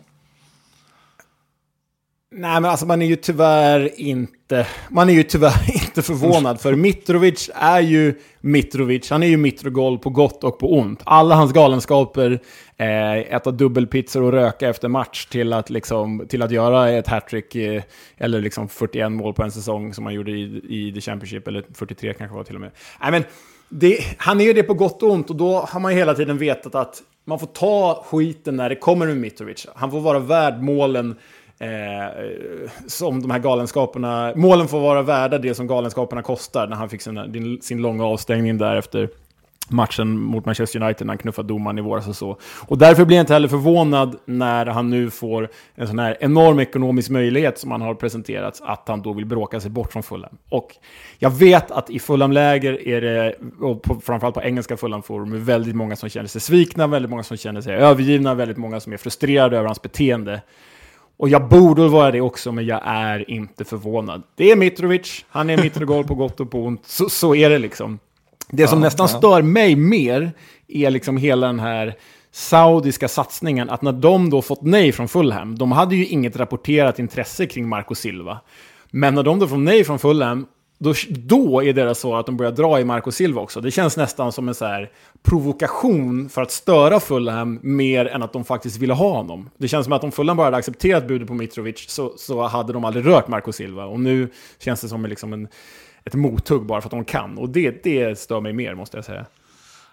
Nej, men alltså man är ju tyvärr inte, man är ju tyvärr inte förvånad. För Mitrovic är ju Mitrovic. Han är ju Mitrogol på gott och på ont. Alla hans galenskaper, eh, äta dubbelpizzor och röka efter match till att, liksom, till att göra ett hattrick, eh, eller liksom 41 mål på en säsong som han gjorde i, i The Championship, eller 43 kanske var till och med. Nej, men det, han är ju det på gott och ont och då har man ju hela tiden vetat att man får ta skiten när det kommer med Mitrovic. Han får vara värd målen Eh, eh, som de här galenskaperna, målen får vara värda det som galenskaperna kostar när han fick sin, sin långa avstängning där efter matchen mot Manchester United när han knuffade domaren i våras och så. Och därför blir jag inte heller förvånad när han nu får en sån här enorm ekonomisk möjlighet som han har presenterats, att han då vill bråka sig bort från Fulham. Och jag vet att i Fulham-läger är det, och på, framförallt på engelska Fulham-forum, är väldigt många som känner sig svikna, väldigt många som känner sig övergivna, väldigt många som är frustrerade över hans beteende. Och jag borde vara det också, men jag är inte förvånad. Det är Mitrovic, han är Mitrogol på gott och på ont. Så, så är det liksom. Det som ja, nästan ja. stör mig mer är liksom hela den här saudiska satsningen, att när de då fått nej från Fulham, de hade ju inget rapporterat intresse kring Marco Silva. Men när de då får nej från Fulham då, då är deras svar att de börjar dra i Marco Silva också. Det känns nästan som en så här provokation för att störa Fulham mer än att de faktiskt ville ha honom. Det känns som att om Fulham bara hade accepterat budet på Mitrovic så, så hade de aldrig rört Marco Silva. Och nu känns det som liksom en, ett mothugg bara för att de kan. Och det, det stör mig mer måste jag säga.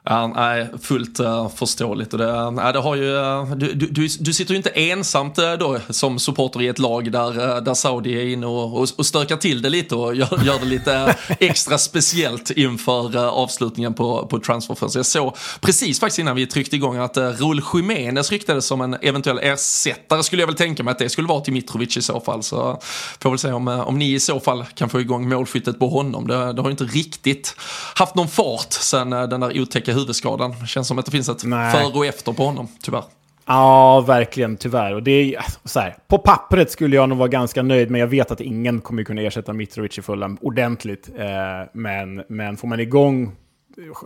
Ja, nej, fullt uh, förståeligt. Och det, nej, det har ju, uh, du, du, du sitter ju inte ensamt uh, då som supporter i ett lag där, där Saudi är inne och, och, och stökar till det lite och gör, gör det lite extra speciellt inför avslutningen på, på transferfönstret. Jag såg precis faktiskt innan vi tryckte igång att uh, Raúl Jiménez ryktades som en eventuell ersättare skulle jag väl tänka mig att det skulle vara till Mitrovic i så fall. Så får väl se om, om ni i så fall kan få igång målskyttet på honom. Det, det har ju inte riktigt haft någon fart sen den där otäcka otäcka huvudskadan. Känns som att det finns ett Nej. före och efter på honom, tyvärr. Ja, verkligen, tyvärr. Och det är, så här, på pappret skulle jag nog vara ganska nöjd, men jag vet att ingen kommer kunna ersätta Mitrovic i Fulham ordentligt. Eh, men, men får man igång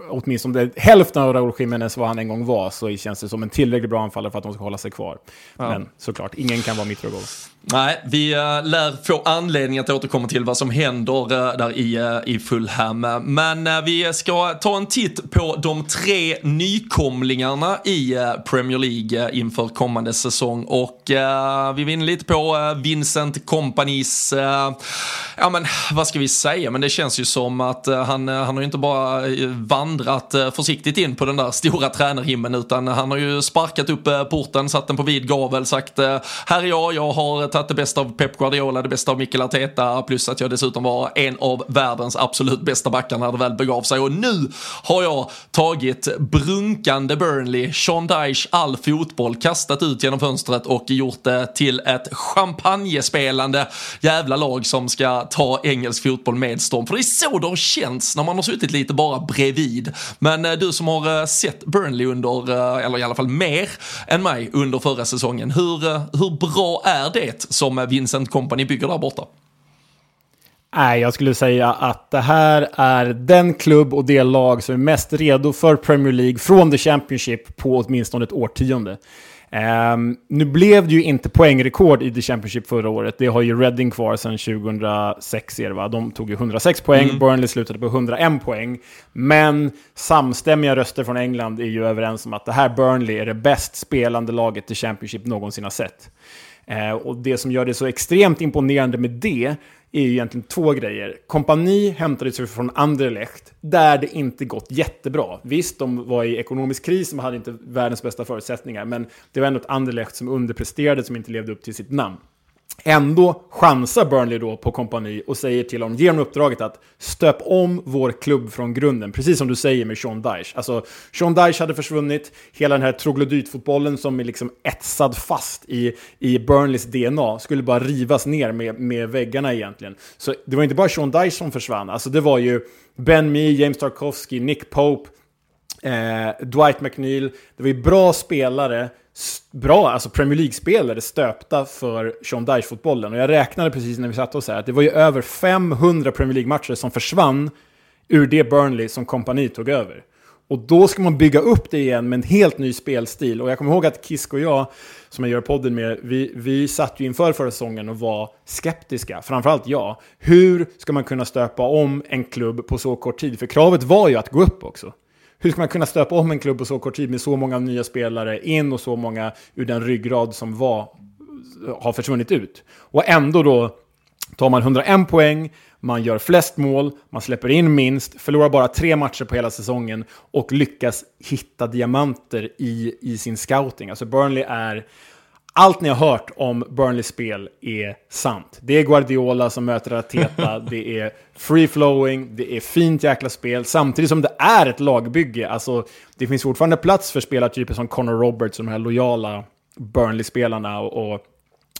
åtminstone hälften av Raúl Jiménez vad han en gång var, så känns det som en tillräckligt bra anfallare för att de ska hålla sig kvar. Ja. Men såklart, ingen kan vara Mitrovic. Nej, vi uh, lär få anledning att återkomma till vad som händer uh, där i, uh, i Fulham. Men vi ska ta en titt på de tre nykomlingarna i Premier League inför kommande säsong. Och vi vinner lite på Vincent Companys, ja men vad ska vi säga, men det känns ju som att han, han har ju inte bara vandrat eh, försiktigt in på den där stora tränarhimlen utan han har ju sparkat upp eh, porten, satt den på vid gavel, sagt eh, här är jag, jag har tagit det bästa av Pep Guardiola, det bästa av Mikel Arteta, plus att jag dessutom var en av världens absolut bästa backar när det väl begav sig. Och nu har jag tagit brunkande Burnley, Sean Dyche, all fotboll, kastat ut genom fönstret och gjort det till ett champagnespelande jävla lag som ska ta engelsk fotboll med storm. För det är så det har känts när man har suttit lite bara bredvid. Men eh, du som har eh, sett Burnley under, eh, eller i alla fall mer än mig under förra säsongen, hur, hur bra är det som Vincent Company bygger där borta? Nej, jag skulle säga att det här är den klubb och det lag som är mest redo för Premier League från the Championship på åtminstone ett årtionde. Um, nu blev det ju inte poängrekord i The Championship förra året. Det har ju Reading kvar sedan 2006. Är det, va? De tog ju 106 poäng, mm. Burnley slutade på 101 poäng. Men samstämmiga röster från England är ju överens om att det här Burnley är det bäst spelande laget The Championship någonsin har sett. Eh, och det som gör det så extremt imponerande med det är ju egentligen två grejer. Kompani hämtades ju från Anderlecht, där det inte gått jättebra. Visst, de var i ekonomisk kris, de hade inte världens bästa förutsättningar, men det var ändå ett Anderlecht som underpresterade, som inte levde upp till sitt namn. Ändå chansar Burnley då på kompani och säger till honom, ger honom uppdraget att stöp om vår klubb från grunden. Precis som du säger med Sean Dyche. Alltså, Sean Dyche hade försvunnit, hela den här troglodytfotbollen som är liksom etsad fast i, i Burnleys DNA skulle bara rivas ner med, med väggarna egentligen. Så det var inte bara Sean Dyche som försvann, alltså det var ju Ben Mee, James Tarkovsky, Nick Pope, eh, Dwight McNeil. Det var ju bra spelare bra, alltså Premier League-spelare stöpta för Sean Dyche-fotbollen. Och jag räknade precis när vi satt oss här att det var ju över 500 Premier League-matcher som försvann ur det Burnley som kompani tog över. Och då ska man bygga upp det igen med en helt ny spelstil. Och jag kommer ihåg att Kisk och jag, som jag gör podden med, vi, vi satt ju inför förra säsongen och var skeptiska. Framförallt jag. Hur ska man kunna stöpa om en klubb på så kort tid? För kravet var ju att gå upp också hur ska man kunna stöpa om en klubb på så kort tid med så många nya spelare in och så många ur den ryggrad som var, har försvunnit ut? Och ändå då tar man 101 poäng, man gör flest mål, man släpper in minst, förlorar bara tre matcher på hela säsongen och lyckas hitta diamanter i, i sin scouting. Alltså Burnley är allt ni har hört om Burnleys spel är sant. Det är Guardiola som möter Arteta, det är free-flowing, det är fint jäkla spel, samtidigt som det är ett lagbygge. Alltså, det finns fortfarande plats för spelartyper som Connor Roberts, de här lojala Burnley-spelarna och, och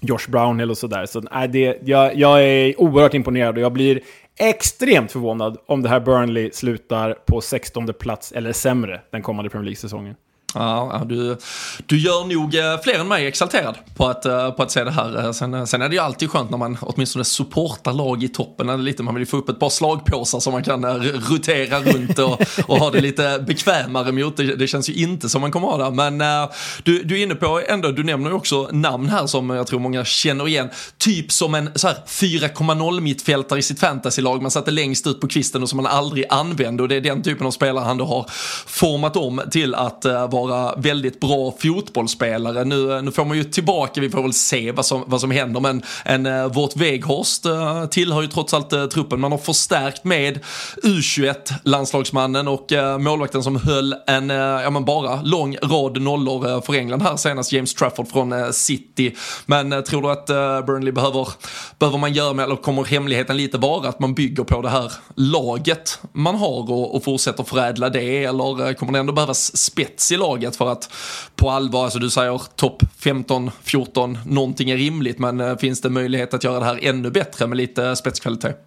Josh Brownhill och sådär. Så nej, det, jag, jag är oerhört imponerad och jag blir extremt förvånad om det här Burnley slutar på 16 plats eller sämre den kommande Premier League-säsongen. Ja, du, du gör nog eh, fler än mig exalterad på att, eh, på att se det här. Eh, sen, sen är det ju alltid skönt när man åtminstone supportar lag i toppen. Eller lite, man vill ju få upp ett par slagpåsar som man kan rotera runt och, och ha det lite bekvämare mot. Det, det, känns ju inte som man kommer ha det. Men du, du är inne på ändå, du nämner ju också namn här som jag tror många känner igen. Typ som en 4,0 mittfältare i sitt fantasylag. Man satte längst ut på kvisten och som man aldrig använde. Och det är den typen av spelare han då har format om till att vara vara väldigt bra fotbollsspelare. Nu, nu får man ju tillbaka, vi får väl se vad som, vad som händer, men en uh, eh, Vårt Weghorst uh, tillhör ju trots allt uh, truppen. Man har förstärkt med U21-landslagsmannen och uh, målvakten som höll en, ja men bara lång rad nollor för England här senast, James Trafford från City. Men tror du att Burnley behöver, behöver man göra med, eller kommer hemligheten lite vara att man bygger på det här laget man har och, och fortsätter förädla det, eller kommer det ändå behövas spets i laget? Laget för att på allvar, alltså du säger topp 15, 14, någonting är rimligt, men eh, finns det möjlighet att göra det här ännu bättre med lite spetskvalitet?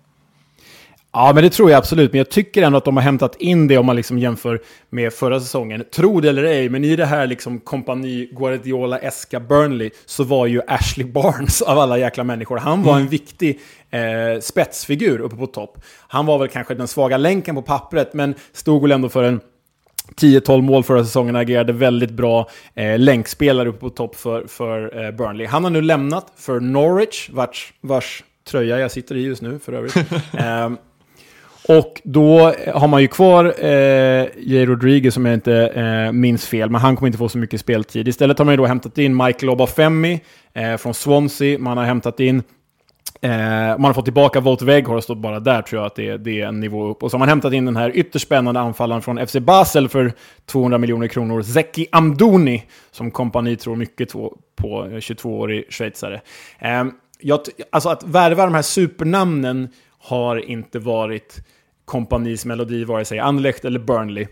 Ja, men det tror jag absolut. Men jag tycker ändå att de har hämtat in det om man liksom jämför med förra säsongen. Tro det eller ej, men i det här liksom kompani Guardiola-eska Burnley så var ju Ashley Barnes av alla jäkla människor. Han var en mm. viktig eh, spetsfigur uppe på topp. Han var väl kanske den svaga länken på pappret, men stod väl ändå för en 10-12 mål förra säsongen, agerade väldigt bra. Eh, länkspelare uppe på topp för, för eh, Burnley. Han har nu lämnat för Norwich, vars, vars tröja jag sitter i just nu för övrigt. eh, och då har man ju kvar eh, J. Rodriguez som jag inte eh, minns fel, men han kommer inte få så mycket speltid. Istället har man ju då hämtat in Michael Obafemi eh, från Swansea. Man har hämtat in Eh, man har fått tillbaka Volt Weghorst och bara där tror jag att det, det, är en nivå upp. Och så har man hämtat in den här ytterst spännande anfallaren från FC Basel för 200 miljoner kronor, Zeki Amdouni, som kompani tror mycket på, eh, på 22-årig schweizare. Eh, jag, alltså att värva de här supernamnen har inte varit kompanis melodi, vare sig Anderlecht eller Burnley.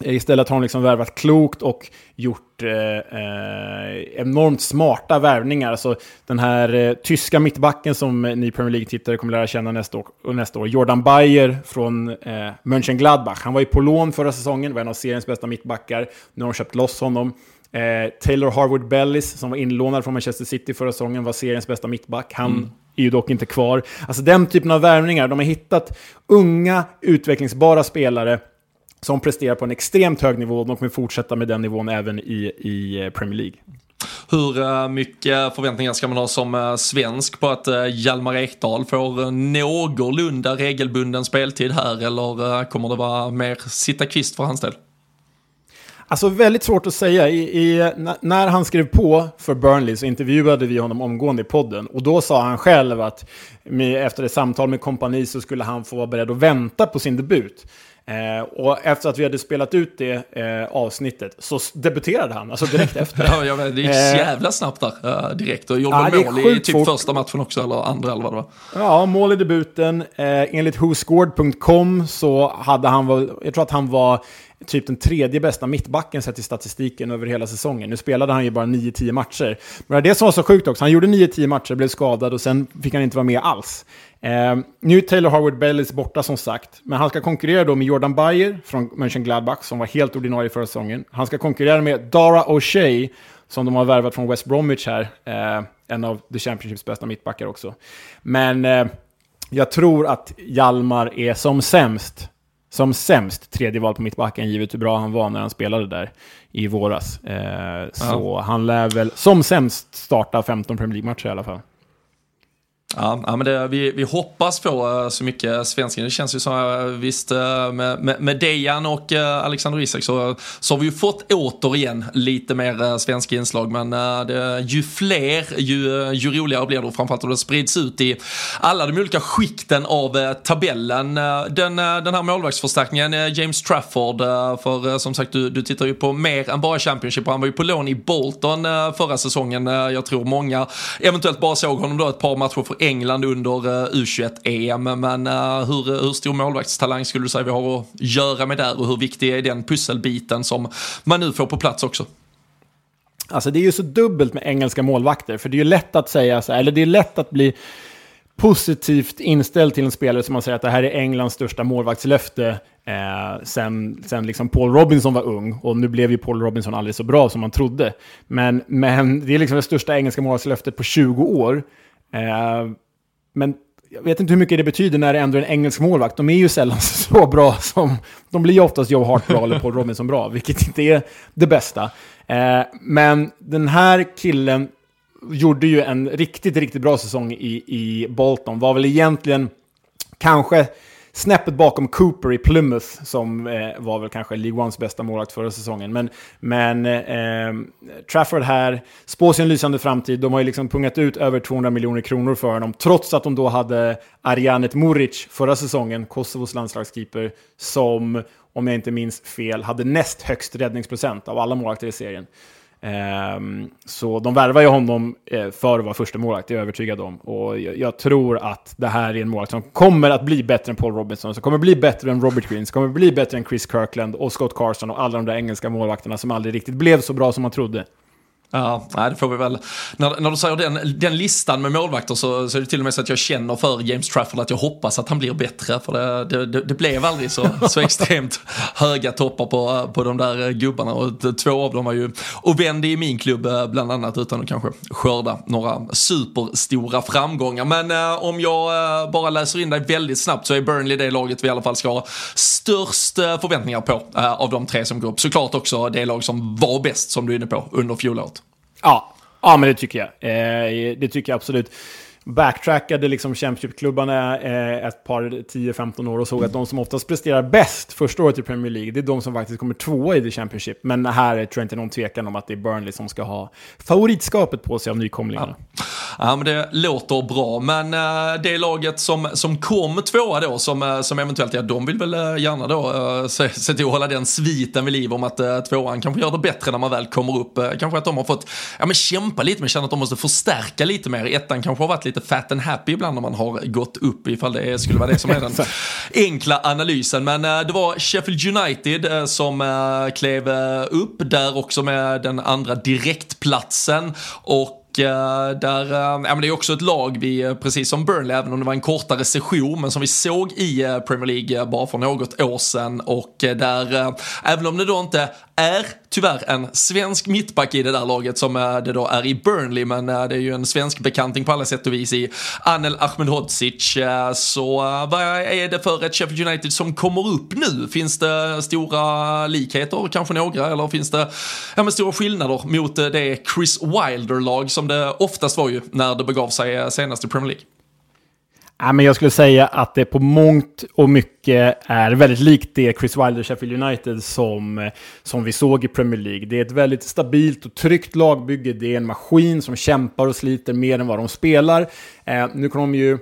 Istället har hon liksom värvat klokt och gjort eh, eh, enormt smarta värvningar. Alltså den här eh, tyska mittbacken som ni Premier League-tittare kommer lära känna nästa år, nästa år. Jordan Bayer från eh, Mönchengladbach. Han var ju på lån förra säsongen, var en av seriens bästa mittbackar. Nu har de köpt loss honom. Eh, Taylor Harwood Bellis, som var inlånad från Manchester City förra säsongen, var seriens bästa mittback. Han mm. är ju dock inte kvar. Alltså den typen av värvningar, de har hittat unga, utvecklingsbara spelare som presterar på en extremt hög nivå. De kommer fortsätta med den nivån även i, i eh, Premier League. Hur eh, mycket förväntningar ska man ha som eh, svensk på att Hjalmar Ekdal får någorlunda regelbunden speltid här eller kommer det vara mer sitta kvist för hans del? Alltså väldigt svårt att säga. I, i, när han skrev på för Burnley så intervjuade vi honom omgående i podden. Och då sa han själv att med, efter ett samtal med kompani så skulle han få vara beredd att vänta på sin debut. Eh, och efter att vi hade spelat ut det eh, avsnittet så debuterade han, alltså direkt efter. ja, vet, det gick eh, jävla snabbt där uh, direkt. Och gjorde ja, mål i typ fort. första matchen också, eller andra eller vad det var. Ja, mål i debuten. Eh, enligt whoscored.com så hade han, jag tror att han var typ den tredje bästa mittbacken sett i statistiken över hela säsongen. Nu spelade han ju bara 9-10 matcher. Men det som var så sjukt också, han gjorde 9-10 matcher, blev skadad och sen fick han inte vara med alls. Eh, nu är Taylor Howard Bellis borta som sagt, men han ska konkurrera då med Jordan Bayer från Mönchengladbach som var helt ordinarie förra säsongen. Han ska konkurrera med Dara O'Shea som de har värvat från West Bromwich här, eh, en av The Championships bästa mittbackar också. Men eh, jag tror att Hjalmar är som sämst som sämst tredje val på mittbacken, givet hur bra han var när han spelade där i våras. Eh, så han lär väl som sämst starta 15 Premier League-matcher i alla fall. Ja, men det, vi, vi hoppas få eh, så mycket svenskar. Det känns ju som, eh, visst eh, med, med, med Dejan och Alexander Isak så, så har vi ju fått återigen lite mer svenska inslag. Men det, ju fler ju, ju roligare blir det. Framförallt om det sprids ut i alla de olika skikten av tabellen. Den, den här målvaktsförstärkningen, James Trafford, för som sagt du, du tittar ju på mer än bara Championship. Han var ju på lån i Bolton förra säsongen. Jag tror många eventuellt bara såg honom då ett par matcher för England under eh, U21-EM. Men eh, hur, eh, hur stor målvaktstalang skulle du säga vi har att göra med där och hur viktig är den pusselbiten som man nu får på plats också? Alltså det är ju så dubbelt med engelska målvakter, för det är ju lätt att säga så här, eller det är lätt att bli positivt inställd till en spelare som man säger att det här är Englands största målvaktslöfte eh, sen, sen liksom Paul Robinson var ung. Och nu blev ju Paul Robinson aldrig så bra som man trodde. Men, men det är liksom det största engelska målvaktslöftet på 20 år. Eh, men jag vet inte hur mycket det betyder när det ändå är en engelsk målvakt. De är ju sällan så bra som... De blir ju oftast Joe Hart bra eller Paul Robinson bra, vilket inte är det bästa. Eh, men den här killen gjorde ju en riktigt, riktigt bra säsong i, i Bolton. Var väl egentligen kanske snäppet bakom Cooper i Plymouth, som eh, var väl kanske League Ones bästa målvakt förra säsongen. Men, men eh, Trafford här spås en lysande framtid. De har ju liksom pungat ut över 200 miljoner kronor för honom, trots att de då hade Arjanet Muric förra säsongen, Kosovos landslagskeeper, som, om jag inte minns fel, hade näst högst räddningsprocent av alla målvakter i serien. Ehm, så de värvar ju honom eh, för att vara första målakt, det är jag övertygad om. Och jag, tror att det här är en målvakt som kommer att bli bättre än Paul Robinson, som kommer bli bättre än Robert Green, som kommer bli bättre än Chris Kirkland och Scott Carson och alla de där engelska målvakterna som aldrig riktigt blev så bra som man trodde. Ja, nej, det får vi väl. När, när du säger den, den listan med målvakter så, så är det till och med så att jag känner för James Trafford att jag hoppas att han blir bättre. För det, det, det, det blev aldrig så, så extremt höga toppar på, på de där gubbarna. Och två av dem var ju och vände i min klubb eh, bland annat utan att kanske skörda några superstora framgångar. Men eh, om jag eh, bara läser in dig väldigt snabbt så är Burnley det laget vi i alla fall ska ha störst eh, förväntningar på eh, av de tre som går upp. Såklart också det lag som var bäst som du är inne på under fjolåret. Ja, ja men det tycker jag. Eh, det tycker jag absolut backtrackade liksom Championship-klubbarna eh, ett par 10-15 år och såg att de som oftast presterar bäst första året i Premier League, det är de som faktiskt kommer tvåa i The Championship. Men här tror jag inte någon tvekan om att det är Burnley som ska ha favoritskapet på sig av nykomlingarna. Ja. ja, men det låter bra. Men äh, det laget som, som kom tvåa då, som, eh, som eventuellt, ja de vill väl eh, gärna då äh, se, se till att hålla den sviten vid liv om att äh, tvåan kanske gör det bättre när man väl kommer upp. kanske att de har fått ja, men kämpa lite, men känner att de måste förstärka lite mer. Ettan kanske har varit lite lite fat and happy ibland när man har gått upp ifall det skulle vara det som är den enkla analysen. Men äh, det var Sheffield United äh, som äh, klev upp där också med den andra direktplatsen och Eh, där, eh, ja men det är också ett lag vi, eh, precis som Burnley, även om det var en kortare session, men som vi såg i Premier League bara för något år sedan och där, även om det då inte är tyvärr en svensk mittback i det där laget som det då är i Burnley, men det är ju en svensk bekanting på alla sätt och vis i Anel Ahmedhodzic. Så vad är det för ett Sheffield United som kommer upp nu? Finns det stora likheter, kanske några, eller finns det ja, men stora skillnader mot det Chris Wilder-lag som som det oftast var ju när det begav sig senast i Premier League? Ja, men jag skulle säga att det på mångt och mycket är väldigt likt det Chris Wilder Sheffield United som, som vi såg i Premier League. Det är ett väldigt stabilt och tryggt lagbygge. Det är en maskin som kämpar och sliter mer än vad de spelar. Eh, nu kommer de ju...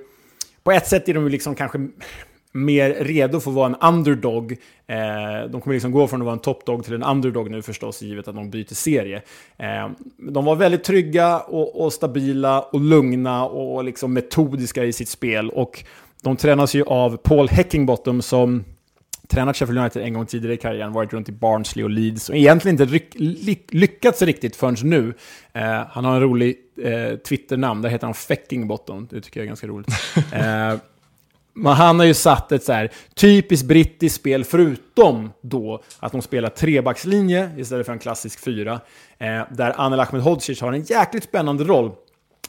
På ett sätt är de ju liksom kanske mer redo för att vara en underdog. Eh, de kommer liksom gå från att vara en topdog till en underdog nu förstås, givet att de byter serie. Eh, de var väldigt trygga och, och, stabila och lugna och liksom metodiska i sitt spel. Och de tränas ju av Paul Heckingbottom som tränat Sheffield United en gång tidigare i karriären, varit runt i Barnsley och Leeds och egentligen inte lyckats riktigt förrän nu. Eh, han har en rolig eh, Twitter-namn, där heter han Feckingbottom, det tycker jag är ganska roligt. Eh, men han har ju satt ett så här typiskt brittiskt spel, förutom då att de spelar trebackslinje istället för en klassisk fyra. Eh, där Anel Ahmedhodzic har en jäkligt spännande roll.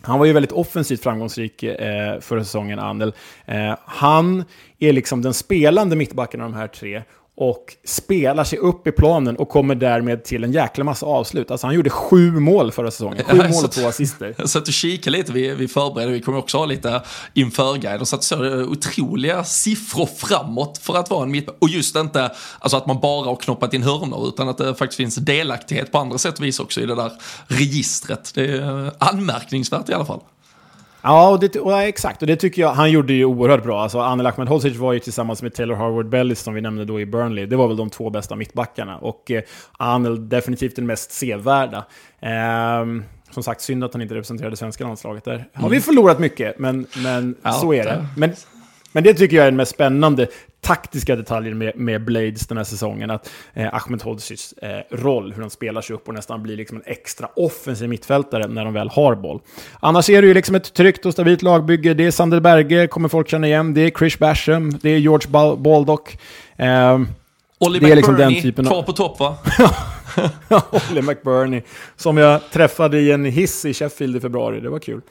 Han var ju väldigt offensivt framgångsrik eh, förra säsongen, Anel. Eh, han är liksom den spelande mittbacken av de här tre och spelar sig upp i planen och kommer därmed till en jäkla massa avslut. Alltså han gjorde sju mål förra säsongen, sju mål och två assister. Jag satt och kikade lite, vi, vi förberedde, vi kommer också ha lite införguide och satt så otroliga siffror framåt för att vara en mittback. Och just inte alltså att man bara har knoppat in hörnor utan att det faktiskt finns delaktighet på andra sätt och vis också i det där registret. Det är anmärkningsvärt i alla fall. Ja, och det, och exakt. Och det tycker jag, han gjorde ju oerhört bra. Alltså, Anel Ahmedhodzic var ju tillsammans med Taylor Harvard Bellis, som vi nämnde då i Burnley, det var väl de två bästa mittbackarna. Och eh, Anel definitivt den mest sevärda. Eh, som sagt, synd att han inte representerade svenska landslaget. Där har vi mm. förlorat mycket, men, men ja, så är det. Men, men det tycker jag är den mest spännande taktiska detaljer med, med Blades den här säsongen. Att eh, Ahmed Hodzics eh, roll, hur de spelar sig upp och nästan blir liksom en extra offensiv mittfältare när de väl har boll. Annars är det ju liksom ett tryggt och stabilt lagbygge. Det är Sander Berge, kommer folk känna igen. Det är Chris Basham, det är George Baldock. Eh, Olly det är liksom den typen av... på topp va? Olly McBurney, som jag träffade i en hiss i Sheffield i februari. Det var kul.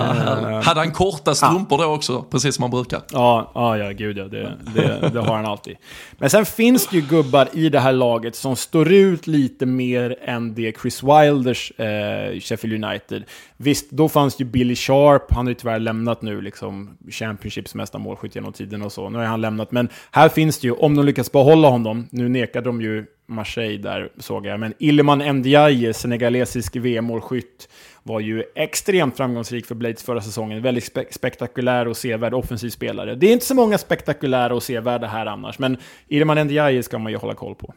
Uh, hade han korta strumpor uh, då också, precis som han brukar? Ja, ja, ja gud ja, det, det, det, har han alltid. Men sen finns det ju gubbar i det här laget som står ut lite mer än det Chris Wilders eh, Sheffield United. Visst, då fanns ju Billy Sharp, han har ju tyvärr lämnat nu, liksom Championships mesta målskytt genom tiden och så. Nu har han lämnat, men här finns det ju, om de lyckas behålla honom, nu nekade de ju Marseille där såg jag, men Ilman Ndiaye, senegalesisk VM-målskytt, var ju extremt framgångsrik för Blades förra säsongen. Väldigt spe spektakulär och sevärd offensiv spelare. Det är inte så många spektakulära och sevärda här annars, men Ilman Ndiaye ska man ju hålla koll på.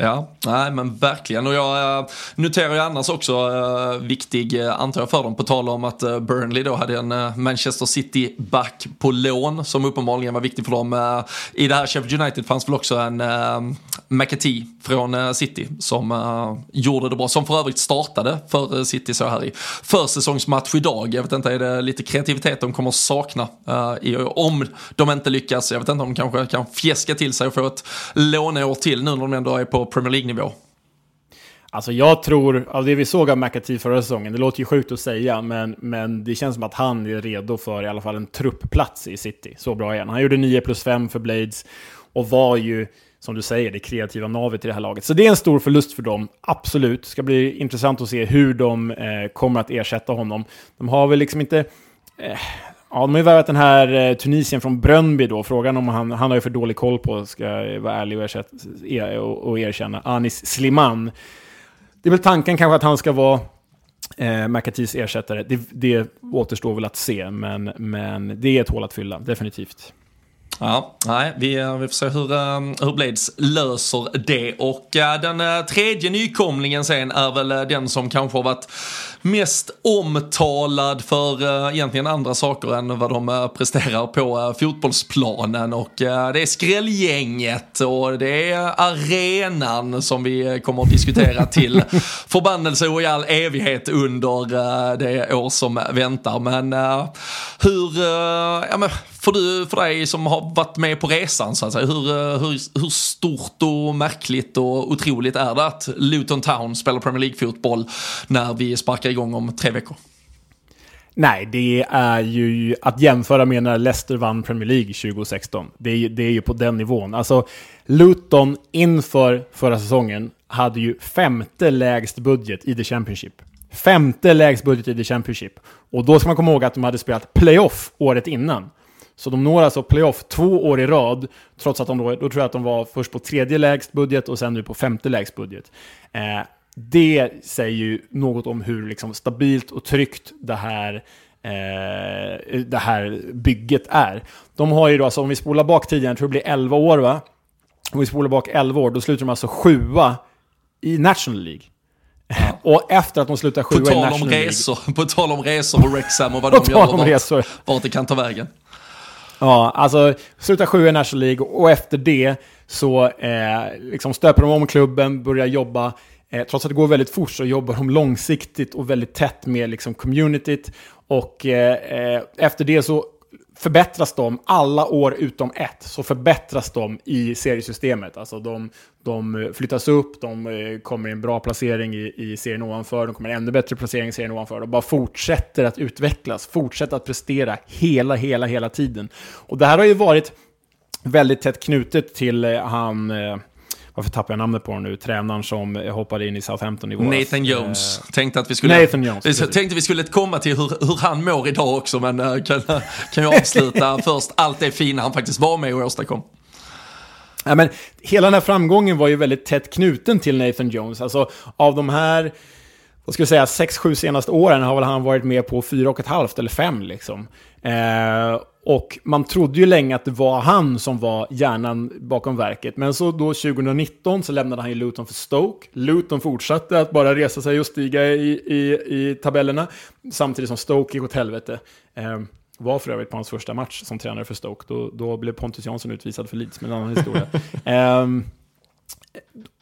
Ja, nej men verkligen. Och jag eh, noterar ju annars också eh, viktig, eh, antar jag för dem, på tal om att Burnley då hade en Manchester City-back på lån som uppenbarligen var viktig för dem. I det här Sheffield United fanns väl också en äh, McAtee från City som gjorde det bra. Som för övrigt startade för City så här i försäsongsmatch idag. Jag vet inte, är det lite kreativitet de kommer sakna i, om de inte lyckas? Jag vet inte om de kanske kan fjäska till sig och få ett låneår till nu när de ändå är på Premier League-nivå? Alltså jag tror, av det vi såg av McAtee förra säsongen, det låter ju sjukt att säga, men, men det känns som att han är redo för i alla fall en truppplats i City. Så bra igen. Han gjorde 9 plus 5 för Blades och var ju, som du säger, det kreativa navet i det här laget. Så det är en stor förlust för dem, absolut. Det ska bli intressant att se hur de eh, kommer att ersätta honom. De har väl liksom inte... Eh, Ja, de har ju värvat den här eh, Tunisien från Brönby då. Frågan om han, han har ju för dålig koll på, ska jag vara ärlig och, ersätt, och, och erkänna, Anis Sliman. Det är väl tanken kanske att han ska vara eh, McAtees ersättare. Det, det återstår väl att se, men, men det är ett hål att fylla, definitivt. Ja, nej, vi, eh, vi får se hur, eh, hur Blades löser det. Och den tredje nykomlingen sen är väl den som kanske har varit mest omtalad för uh, egentligen andra saker än vad de uh, presterar på uh, fotbollsplanen. Och det är skrällgänget och det är arenan som vi kommer att diskutera till förbannelse och i all evighet under det år som väntar. Men hur, ja men för, du, för dig som har varit med på resan så att säga, hur, eh, hur, hur stort och märkligt och otroligt är det att Luton Town spelar Premier League-fotboll när vi sparkar igång om tre veckor? Nej, det är ju att jämföra med när Leicester vann Premier League 2016. Det är, det är ju på den nivån. Alltså, Luton inför förra säsongen hade ju femte lägst budget i The Championship. Femte lägst budget i The Championship. Och då ska man komma ihåg att de hade spelat playoff året innan. Så de når alltså playoff två år i rad, trots att de då, då tror jag att de var först på tredje lägst budget och sen nu på femte lägst budget. Eh, det säger ju något om hur liksom, stabilt och tryggt det här, eh, det här bygget är. De har ju då, alltså om vi spolar bak tiden, jag tror det blir 11 år va? Om vi spolar bak 11 år, då slutar de alltså sjua i National League. Ja. Och efter att de slutar sjua i National om League... Resor, på tal om resor och Rexham och vad de gör och vart, vart det kan ta vägen. Ja, alltså slutar sju i National League och efter det så eh, liksom stöper de om klubben, börjar jobba. Eh, trots att det går väldigt fort så jobbar de långsiktigt och väldigt tätt med liksom, communityt. Och eh, eh efter det så förbättras de alla år utom ett, så förbättras de i seriesystemet. Alltså de, de eh, flyttas upp, de eh, kommer i en bra placering i, i serien ovanför, de kommer i en ännu bättre placering i serien ovanför. De bara fortsätter att utvecklas, fortsätter att prestera hela, hela, hela tiden. Och det här har ju varit väldigt tätt knutet till eh, han eh, varför tappar jag namnet på honom nu? Tränaren som hoppade in i Southampton i våras. Nathan Jones. Eh, tänkte att vi skulle... Nathan Jones. Vi tänkte vi skulle komma till hur, hur han mår idag också, men uh, kan, kan jag avsluta först allt det fina han faktiskt var med och åstadkom. Ja, men hela den här framgången var ju väldigt tätt knuten till Nathan Jones. Alltså av de här, jag säga, sex, sju senaste åren har väl han varit med på fyra och ett halvt eller fem liksom. Eh, och man trodde ju länge att det var han som var hjärnan bakom verket. Men så då 2019 så lämnade han ju Luton för Stoke. Luton fortsatte att bara resa sig och stiga i, i, i tabellerna. Samtidigt som Stoke gick åt helvete. Eh, var för övrigt på hans första match som tränare för Stoke. Då, då blev Pontus Jansson utvisad för Leeds, men en annan historia. eh,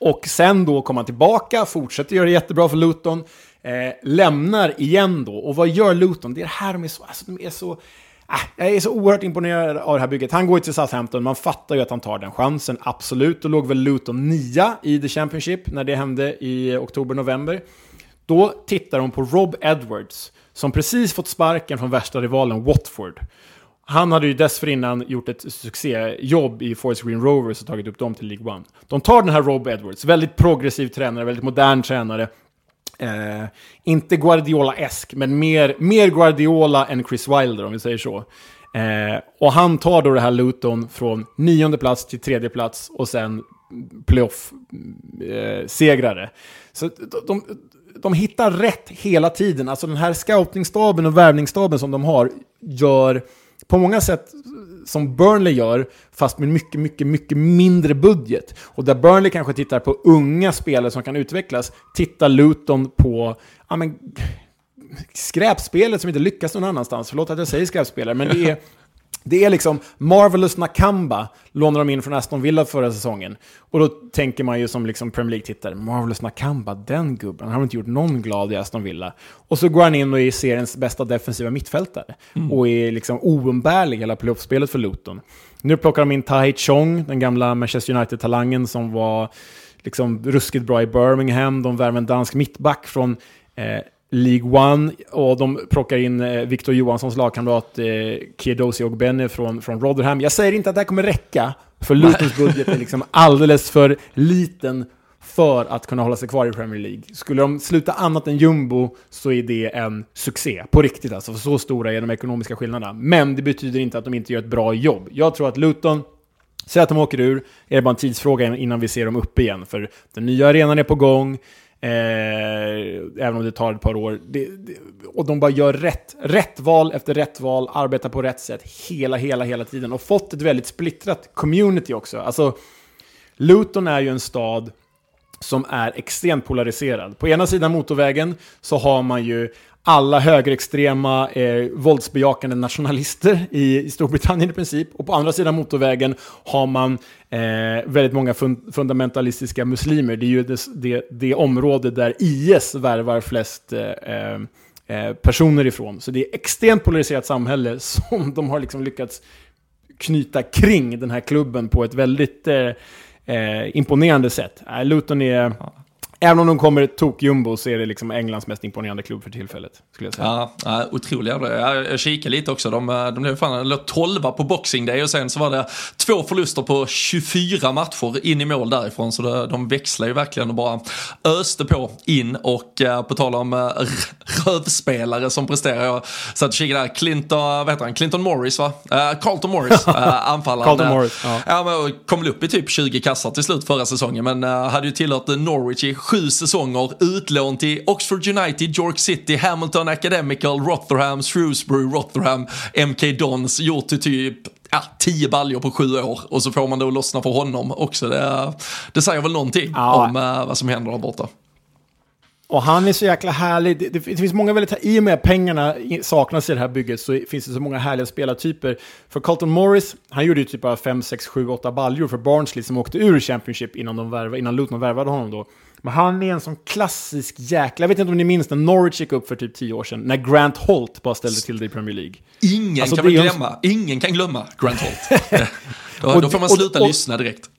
och sen då kom han tillbaka, fortsätter göra det jättebra för Luton. Eh, lämnar igen då. Och vad gör Luton? Det är det här de är så... Alltså, de är så Äh, jag är så oerhört imponerad av det här bygget. Han går ju till Southampton, man fattar ju att han tar den chansen, absolut. Då låg väl Luton nia i The Championship när det hände i oktober-november. Då tittar de på Rob Edwards, som precis fått sparken från värsta rivalen Watford. Han hade ju dessförinnan gjort ett succéjobb i Forest Green Rovers och tagit upp dem till League One. De tar den här Rob Edwards, väldigt progressiv tränare, väldigt modern tränare, Eh, inte Guardiola-esk, men mer, mer Guardiola än Chris Wilder om vi säger så. Eh, och han tar då det här Luton från nionde plats till tredje plats och sen playoff-segrare. Eh, så de, de, de hittar rätt hela tiden. Alltså den här scoutingstaben och värvningsstaben som de har gör på många sätt som Burnley gör, fast med mycket, mycket, mycket mindre budget. Och där Burnley kanske tittar på unga spelare som kan utvecklas, tittar Luton på ja, men, skräpspelet som inte lyckas någon annanstans. Förlåt att jag säger skräpspelare, men det är det är liksom Marvelous Nakamba lånar de in från Aston Villa förra säsongen. Och då tänker man ju som liksom Premier League-tittare, Marvelous Nakamba, den gubben, han har inte gjort någon glad i Aston Villa. Och så går han in och är seriens bästa defensiva mittfältare. Mm. Och är liksom oumbärlig hela playoffspelet för Luton. Nu plockar de in Tai Chong, den gamla Manchester United-talangen som var liksom ruskigt bra i Birmingham. De värver en dansk mittback från eh, League One och de plockar in eh, Victor Johanssons lagkamrat eh, Kiedosi och Benny från, från Rotherham. Jag säger inte att det här kommer räcka, för Lutons budget är liksom alldeles för liten för att kunna hålla sig kvar i Premier League. Skulle de sluta annat än jumbo så är det en succé. På riktigt alltså, för så stora är de ekonomiska skillnaderna. Men det betyder inte att de inte gör ett bra jobb. Jag tror att Luton, säg att de åker ur, är det bara en tidsfråga innan vi ser dem upp igen. För den nya arenan är på gång, Eh, även om det tar ett par år. Det, det, och de bara gör rätt, rätt val efter rätt val, arbetar på rätt sätt hela, hela, hela tiden. Och fått ett väldigt splittrat community också. Alltså, Luton är ju en stad som är extremt polariserad. På ena sidan motorvägen så har man ju alla högerextrema eh, våldsbejakande nationalister i, i Storbritannien i princip. Och på andra sidan motorvägen har man eh, väldigt många fun fundamentalistiska muslimer. Det är ju det, det, det område där IS värvar flest eh, eh, eh, personer ifrån. Så det är extremt polariserat samhälle som de har liksom lyckats knyta kring den här klubben på ett väldigt eh, eh imponerande sätt. Äh, Luton är Även om de kommer tok-jumbo så är det liksom Englands mest imponerande klubb för tillfället. Skulle jag säga. Ja, otroliga. Jag, jag kikade lite också. De, de blev fan låg 12 på Boxing Day och sen så var det två förluster på 24 matcher in i mål därifrån. Så det, de växlar ju verkligen och bara öste på in. Och uh, på tal om uh, rövspelare som presterar. Jag satt och kikade där. Clinton, vad heter han? Clinton Morris va? Uh, Carlton Morris, uh, anfallaren. Carlton Morris, ja. ja men, kom väl upp i typ 20 kassar till slut förra säsongen. Men hade ju tillhört Norwich i sju säsonger, utlån till Oxford United, York City, Hamilton Academical, Rotherham, Shrewsbury, Rotherham, MK Dons, gjort till typ ja, tio baljor på sju år och så får man då lossna för honom också. Det, det säger väl någonting ja. om uh, vad som händer där borta. Och han är så jäkla härlig. Det, det, det finns många väldigt, i och med att pengarna saknas i det här bygget så finns det så många härliga spelartyper. För Carlton Morris, han gjorde ju typ bara 5, 6, 7, 8 baljor för Barnsley som åkte ur Championship innan, de värva, innan Luton värvade honom då. Men han är en sån klassisk jäkla... Jag vet inte om ni minns när Norwich gick upp för typ 10 år sedan, när Grant Holt bara ställde till det i Premier League. Ingen alltså, kan väl glömma, en... ingen kan glömma Grant Holt. då, då får man sluta och, och, lyssna direkt.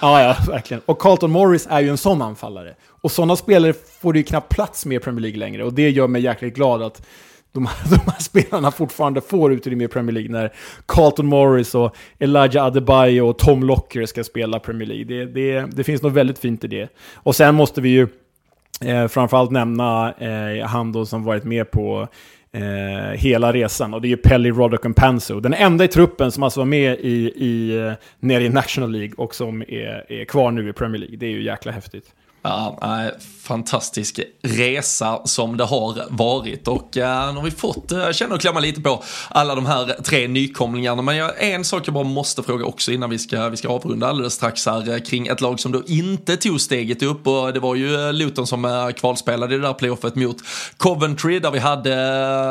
Ja, ja, verkligen. Och Carlton Morris är ju en sån anfallare. Och sådana spelare får det ju knappt plats med i Premier League längre. Och det gör mig jäkligt glad att de, de här spelarna fortfarande får utrymme i Premier League när Carlton Morris och Elijah Adebayo och Tom Locker ska spela Premier League. Det, det, det finns något väldigt fint i det. Och sen måste vi ju eh, framförallt nämna eh, han då som varit med på eh, hela resan. Och det är ju Pelly Roddock och Panso. Den enda i truppen som alltså var med i, i, eh, nere i National League och som är, är kvar nu i Premier League. Det är ju jäkla häftigt. Ja, äh, fantastisk resa som det har varit. Och äh, nu har vi fått eh, äh, känna och klämma lite på alla de här tre nykomlingarna. Men jag, en sak jag bara måste fråga också innan vi ska, vi ska avrunda alldeles strax här kring ett lag som då inte tog steget upp. Och det var ju Luton som kvalspelade i det där playoffet mot Coventry där vi hade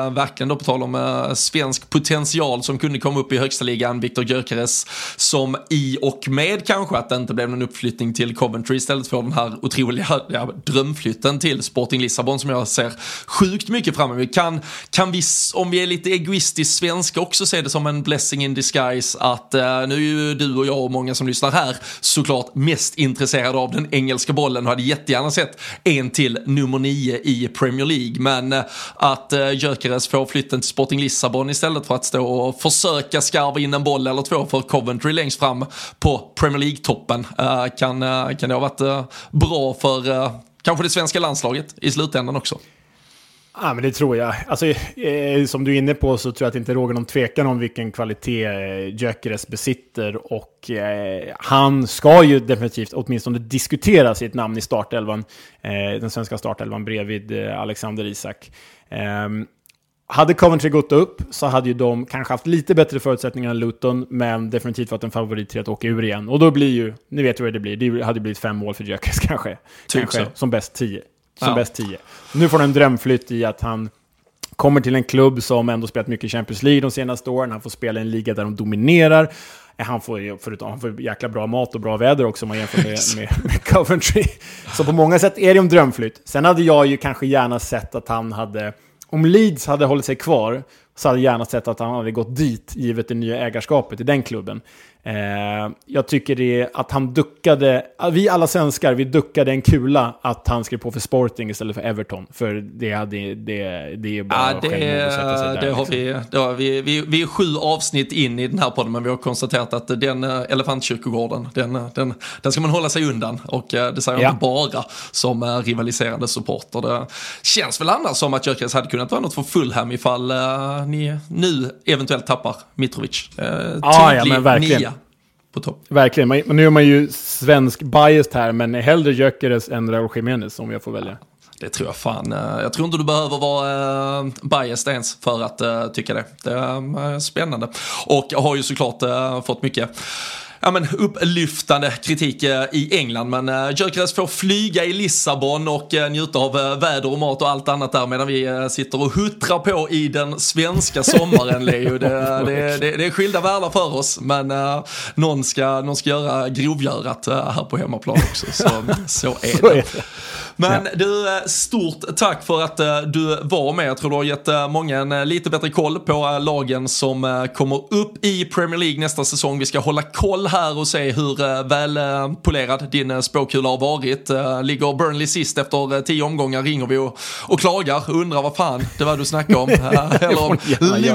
verkligen då på tal om svensk potential som kunde komma upp i högsta ligan, Viktor Gyökeres som i och med kanske att det inte blev någon uppflyttning till Coventry istället för den här otroliga otroliga ja, drömflytten till Sporting Lissabon som jag ser sjukt mycket fram emot. Kan, kan vi, om vi är lite egoistiskt svenska, också se det som en blessing in disguise att eh, nu är ju du och jag och många som lyssnar här såklart mest intresserade av den engelska bollen och hade jättegärna sett en till nummer nio i Premier League. Men eh, att eh, Gyökeres får flytten till Sporting Lissabon istället för att stå och försöka skarva in en boll eller två för Coventry längst fram på Premier League-toppen eh, kan, eh, kan det ha varit eh, bra bra för uh, kanske det svenska landslaget i slutändan också. Ja, men det tror jag. Alltså, eh, som du är inne på så tror jag att det inte råder någon tvekan om vilken kvalitet eh, Gyökeres besitter. Och eh, han ska ju definitivt åtminstone diskutera sitt namn i startelvan. Eh, den svenska startelvan bredvid eh, Alexander Isak. Ehm, hade Coventry gått upp så hade ju de kanske haft lite bättre förutsättningar än Luton, men definitivt varit en favorit till att åka ur igen. Och då blir ju, ni vet vad det blir, det hade blivit fem mål för Gyökeres kanske. Typ kanske så. som bäst tio. Som ja. bäst tio. Nu får han en drömflytt i att han kommer till en klubb som ändå spelat mycket Champions League de senaste åren. Han får spela i en liga där de dominerar. Han får, förutom, han får jäkla bra mat och bra väder också om man jämför med, med, med Coventry. Så på många sätt är det en drömflytt. Sen hade jag ju kanske gärna sett att han hade om Leeds hade hållit sig kvar så hade jag gärna sett att han hade gått dit, givet det nya ägarskapet i den klubben. Eh, jag tycker det är att han duckade, vi alla svenskar, vi duckade en kula att han skrev på för Sporting istället för Everton. För det, hade, det, det är bara ja, det, att sätta sig där. Det har liksom. vi, det har vi, vi, vi är sju avsnitt in i den här podden, men vi har konstaterat att den eh, elefantkyrkogården, den, eh, den, den ska man hålla sig undan. Och eh, det säger jag ja. inte bara som rivaliserande supporter. Det känns väl annars som att Gyökeres hade kunnat vara något för Fulham ifall ni nu eventuellt tappar Mitrovic. Uh, ah, ja, men verkligen. Nia på topp. Verkligen, men nu är man ju svensk biased här, men hellre Gyökeres än Raúl Jiménez om jag får välja. Det tror jag fan. Eh, jag tror inte du behöver vara uh, biased ens för att uh, tycka det. Det är spännande. Och jag har ju såklart fått mycket ja, men, upplyftande kritik eh, i England. Men uh, Gyökeres får flyga i Lissabon och uh, njuta av väder och mat och allt annat där medan vi sitter och huttrar på i den svenska sommaren, Leo. Det, det, det, det är skilda världar för oss, men uh, någon, ska, någon ska göra grovgörat uh, här på hemmaplan också. Så, så är det. Men ja. du, stort tack för att du var med. Jag tror du har gett många en lite bättre koll på lagen som kommer upp i Premier League nästa säsong. Vi ska hålla koll här och se hur välpolerad din spåkula har varit. Ligger Burnley sist efter tio omgångar ringer vi och, och klagar och undrar vad fan det var du snackade om. Eller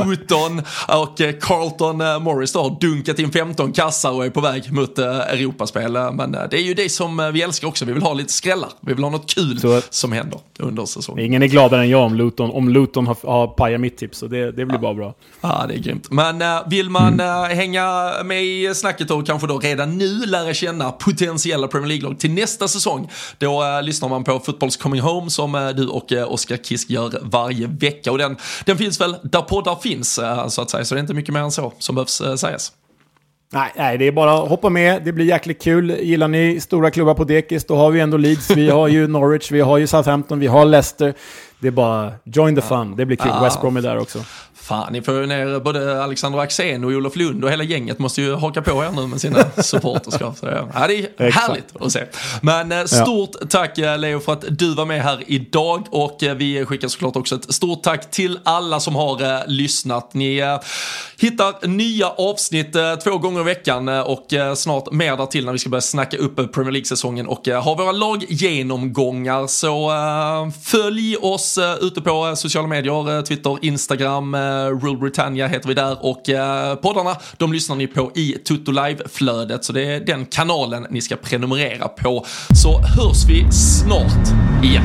om Luton och Carlton Morris då har dunkat in 15 kassar och är på väg mot Europaspel. Men det är ju det som vi älskar också. Vi vill ha lite skrällar. Vi vill ha något kul Så, som händer under säsongen. Ingen är gladare än jag om Luton, om Luton har, har pajat mitt tips. Så det, det blir ja. bara bra. Ja, det är grymt. Men äh, vill man mm. äh, hänga med i snacket och kanske då redan nu lära känna potentiella Premier League-lag till nästa säsong, då äh, lyssnar man på Footballs Coming Home som du och Oskar Kisk gör varje vecka. Och den, den finns väl där poddar finns, så att säga. Så det är inte mycket mer än så som behövs sägas. Nej, nej, det är bara att hoppa med. Det blir jäkligt kul. Gillar ni stora klubbar på dekis, då har vi ändå Leeds, vi har ju Norwich, vi har ju Southampton, vi har Leicester. Det är bara join the fun. Det blir kul. West Brom är där också. Fan, ni får ju ner både Alexander Axén och Olof Lund och hela gänget måste ju haka på er nu med sina supporterskap. Så ja, det är härligt att se. Men eh, stort ja. tack eh, Leo för att du var med här idag och eh, vi skickar såklart också ett stort tack till alla som har lyssnat. Ni hittar nya avsnitt två gånger i veckan och snart mer där till när vi ska börja snacka upp Premier League-säsongen och ha våra laggenomgångar. Så följ oss ute på sociala medier, Twitter, Instagram, Eh, Rule Britannia heter vi där och eh, poddarna de lyssnar ni på i Tutto Live-flödet så det är den kanalen ni ska prenumerera på. Så hörs vi snart igen.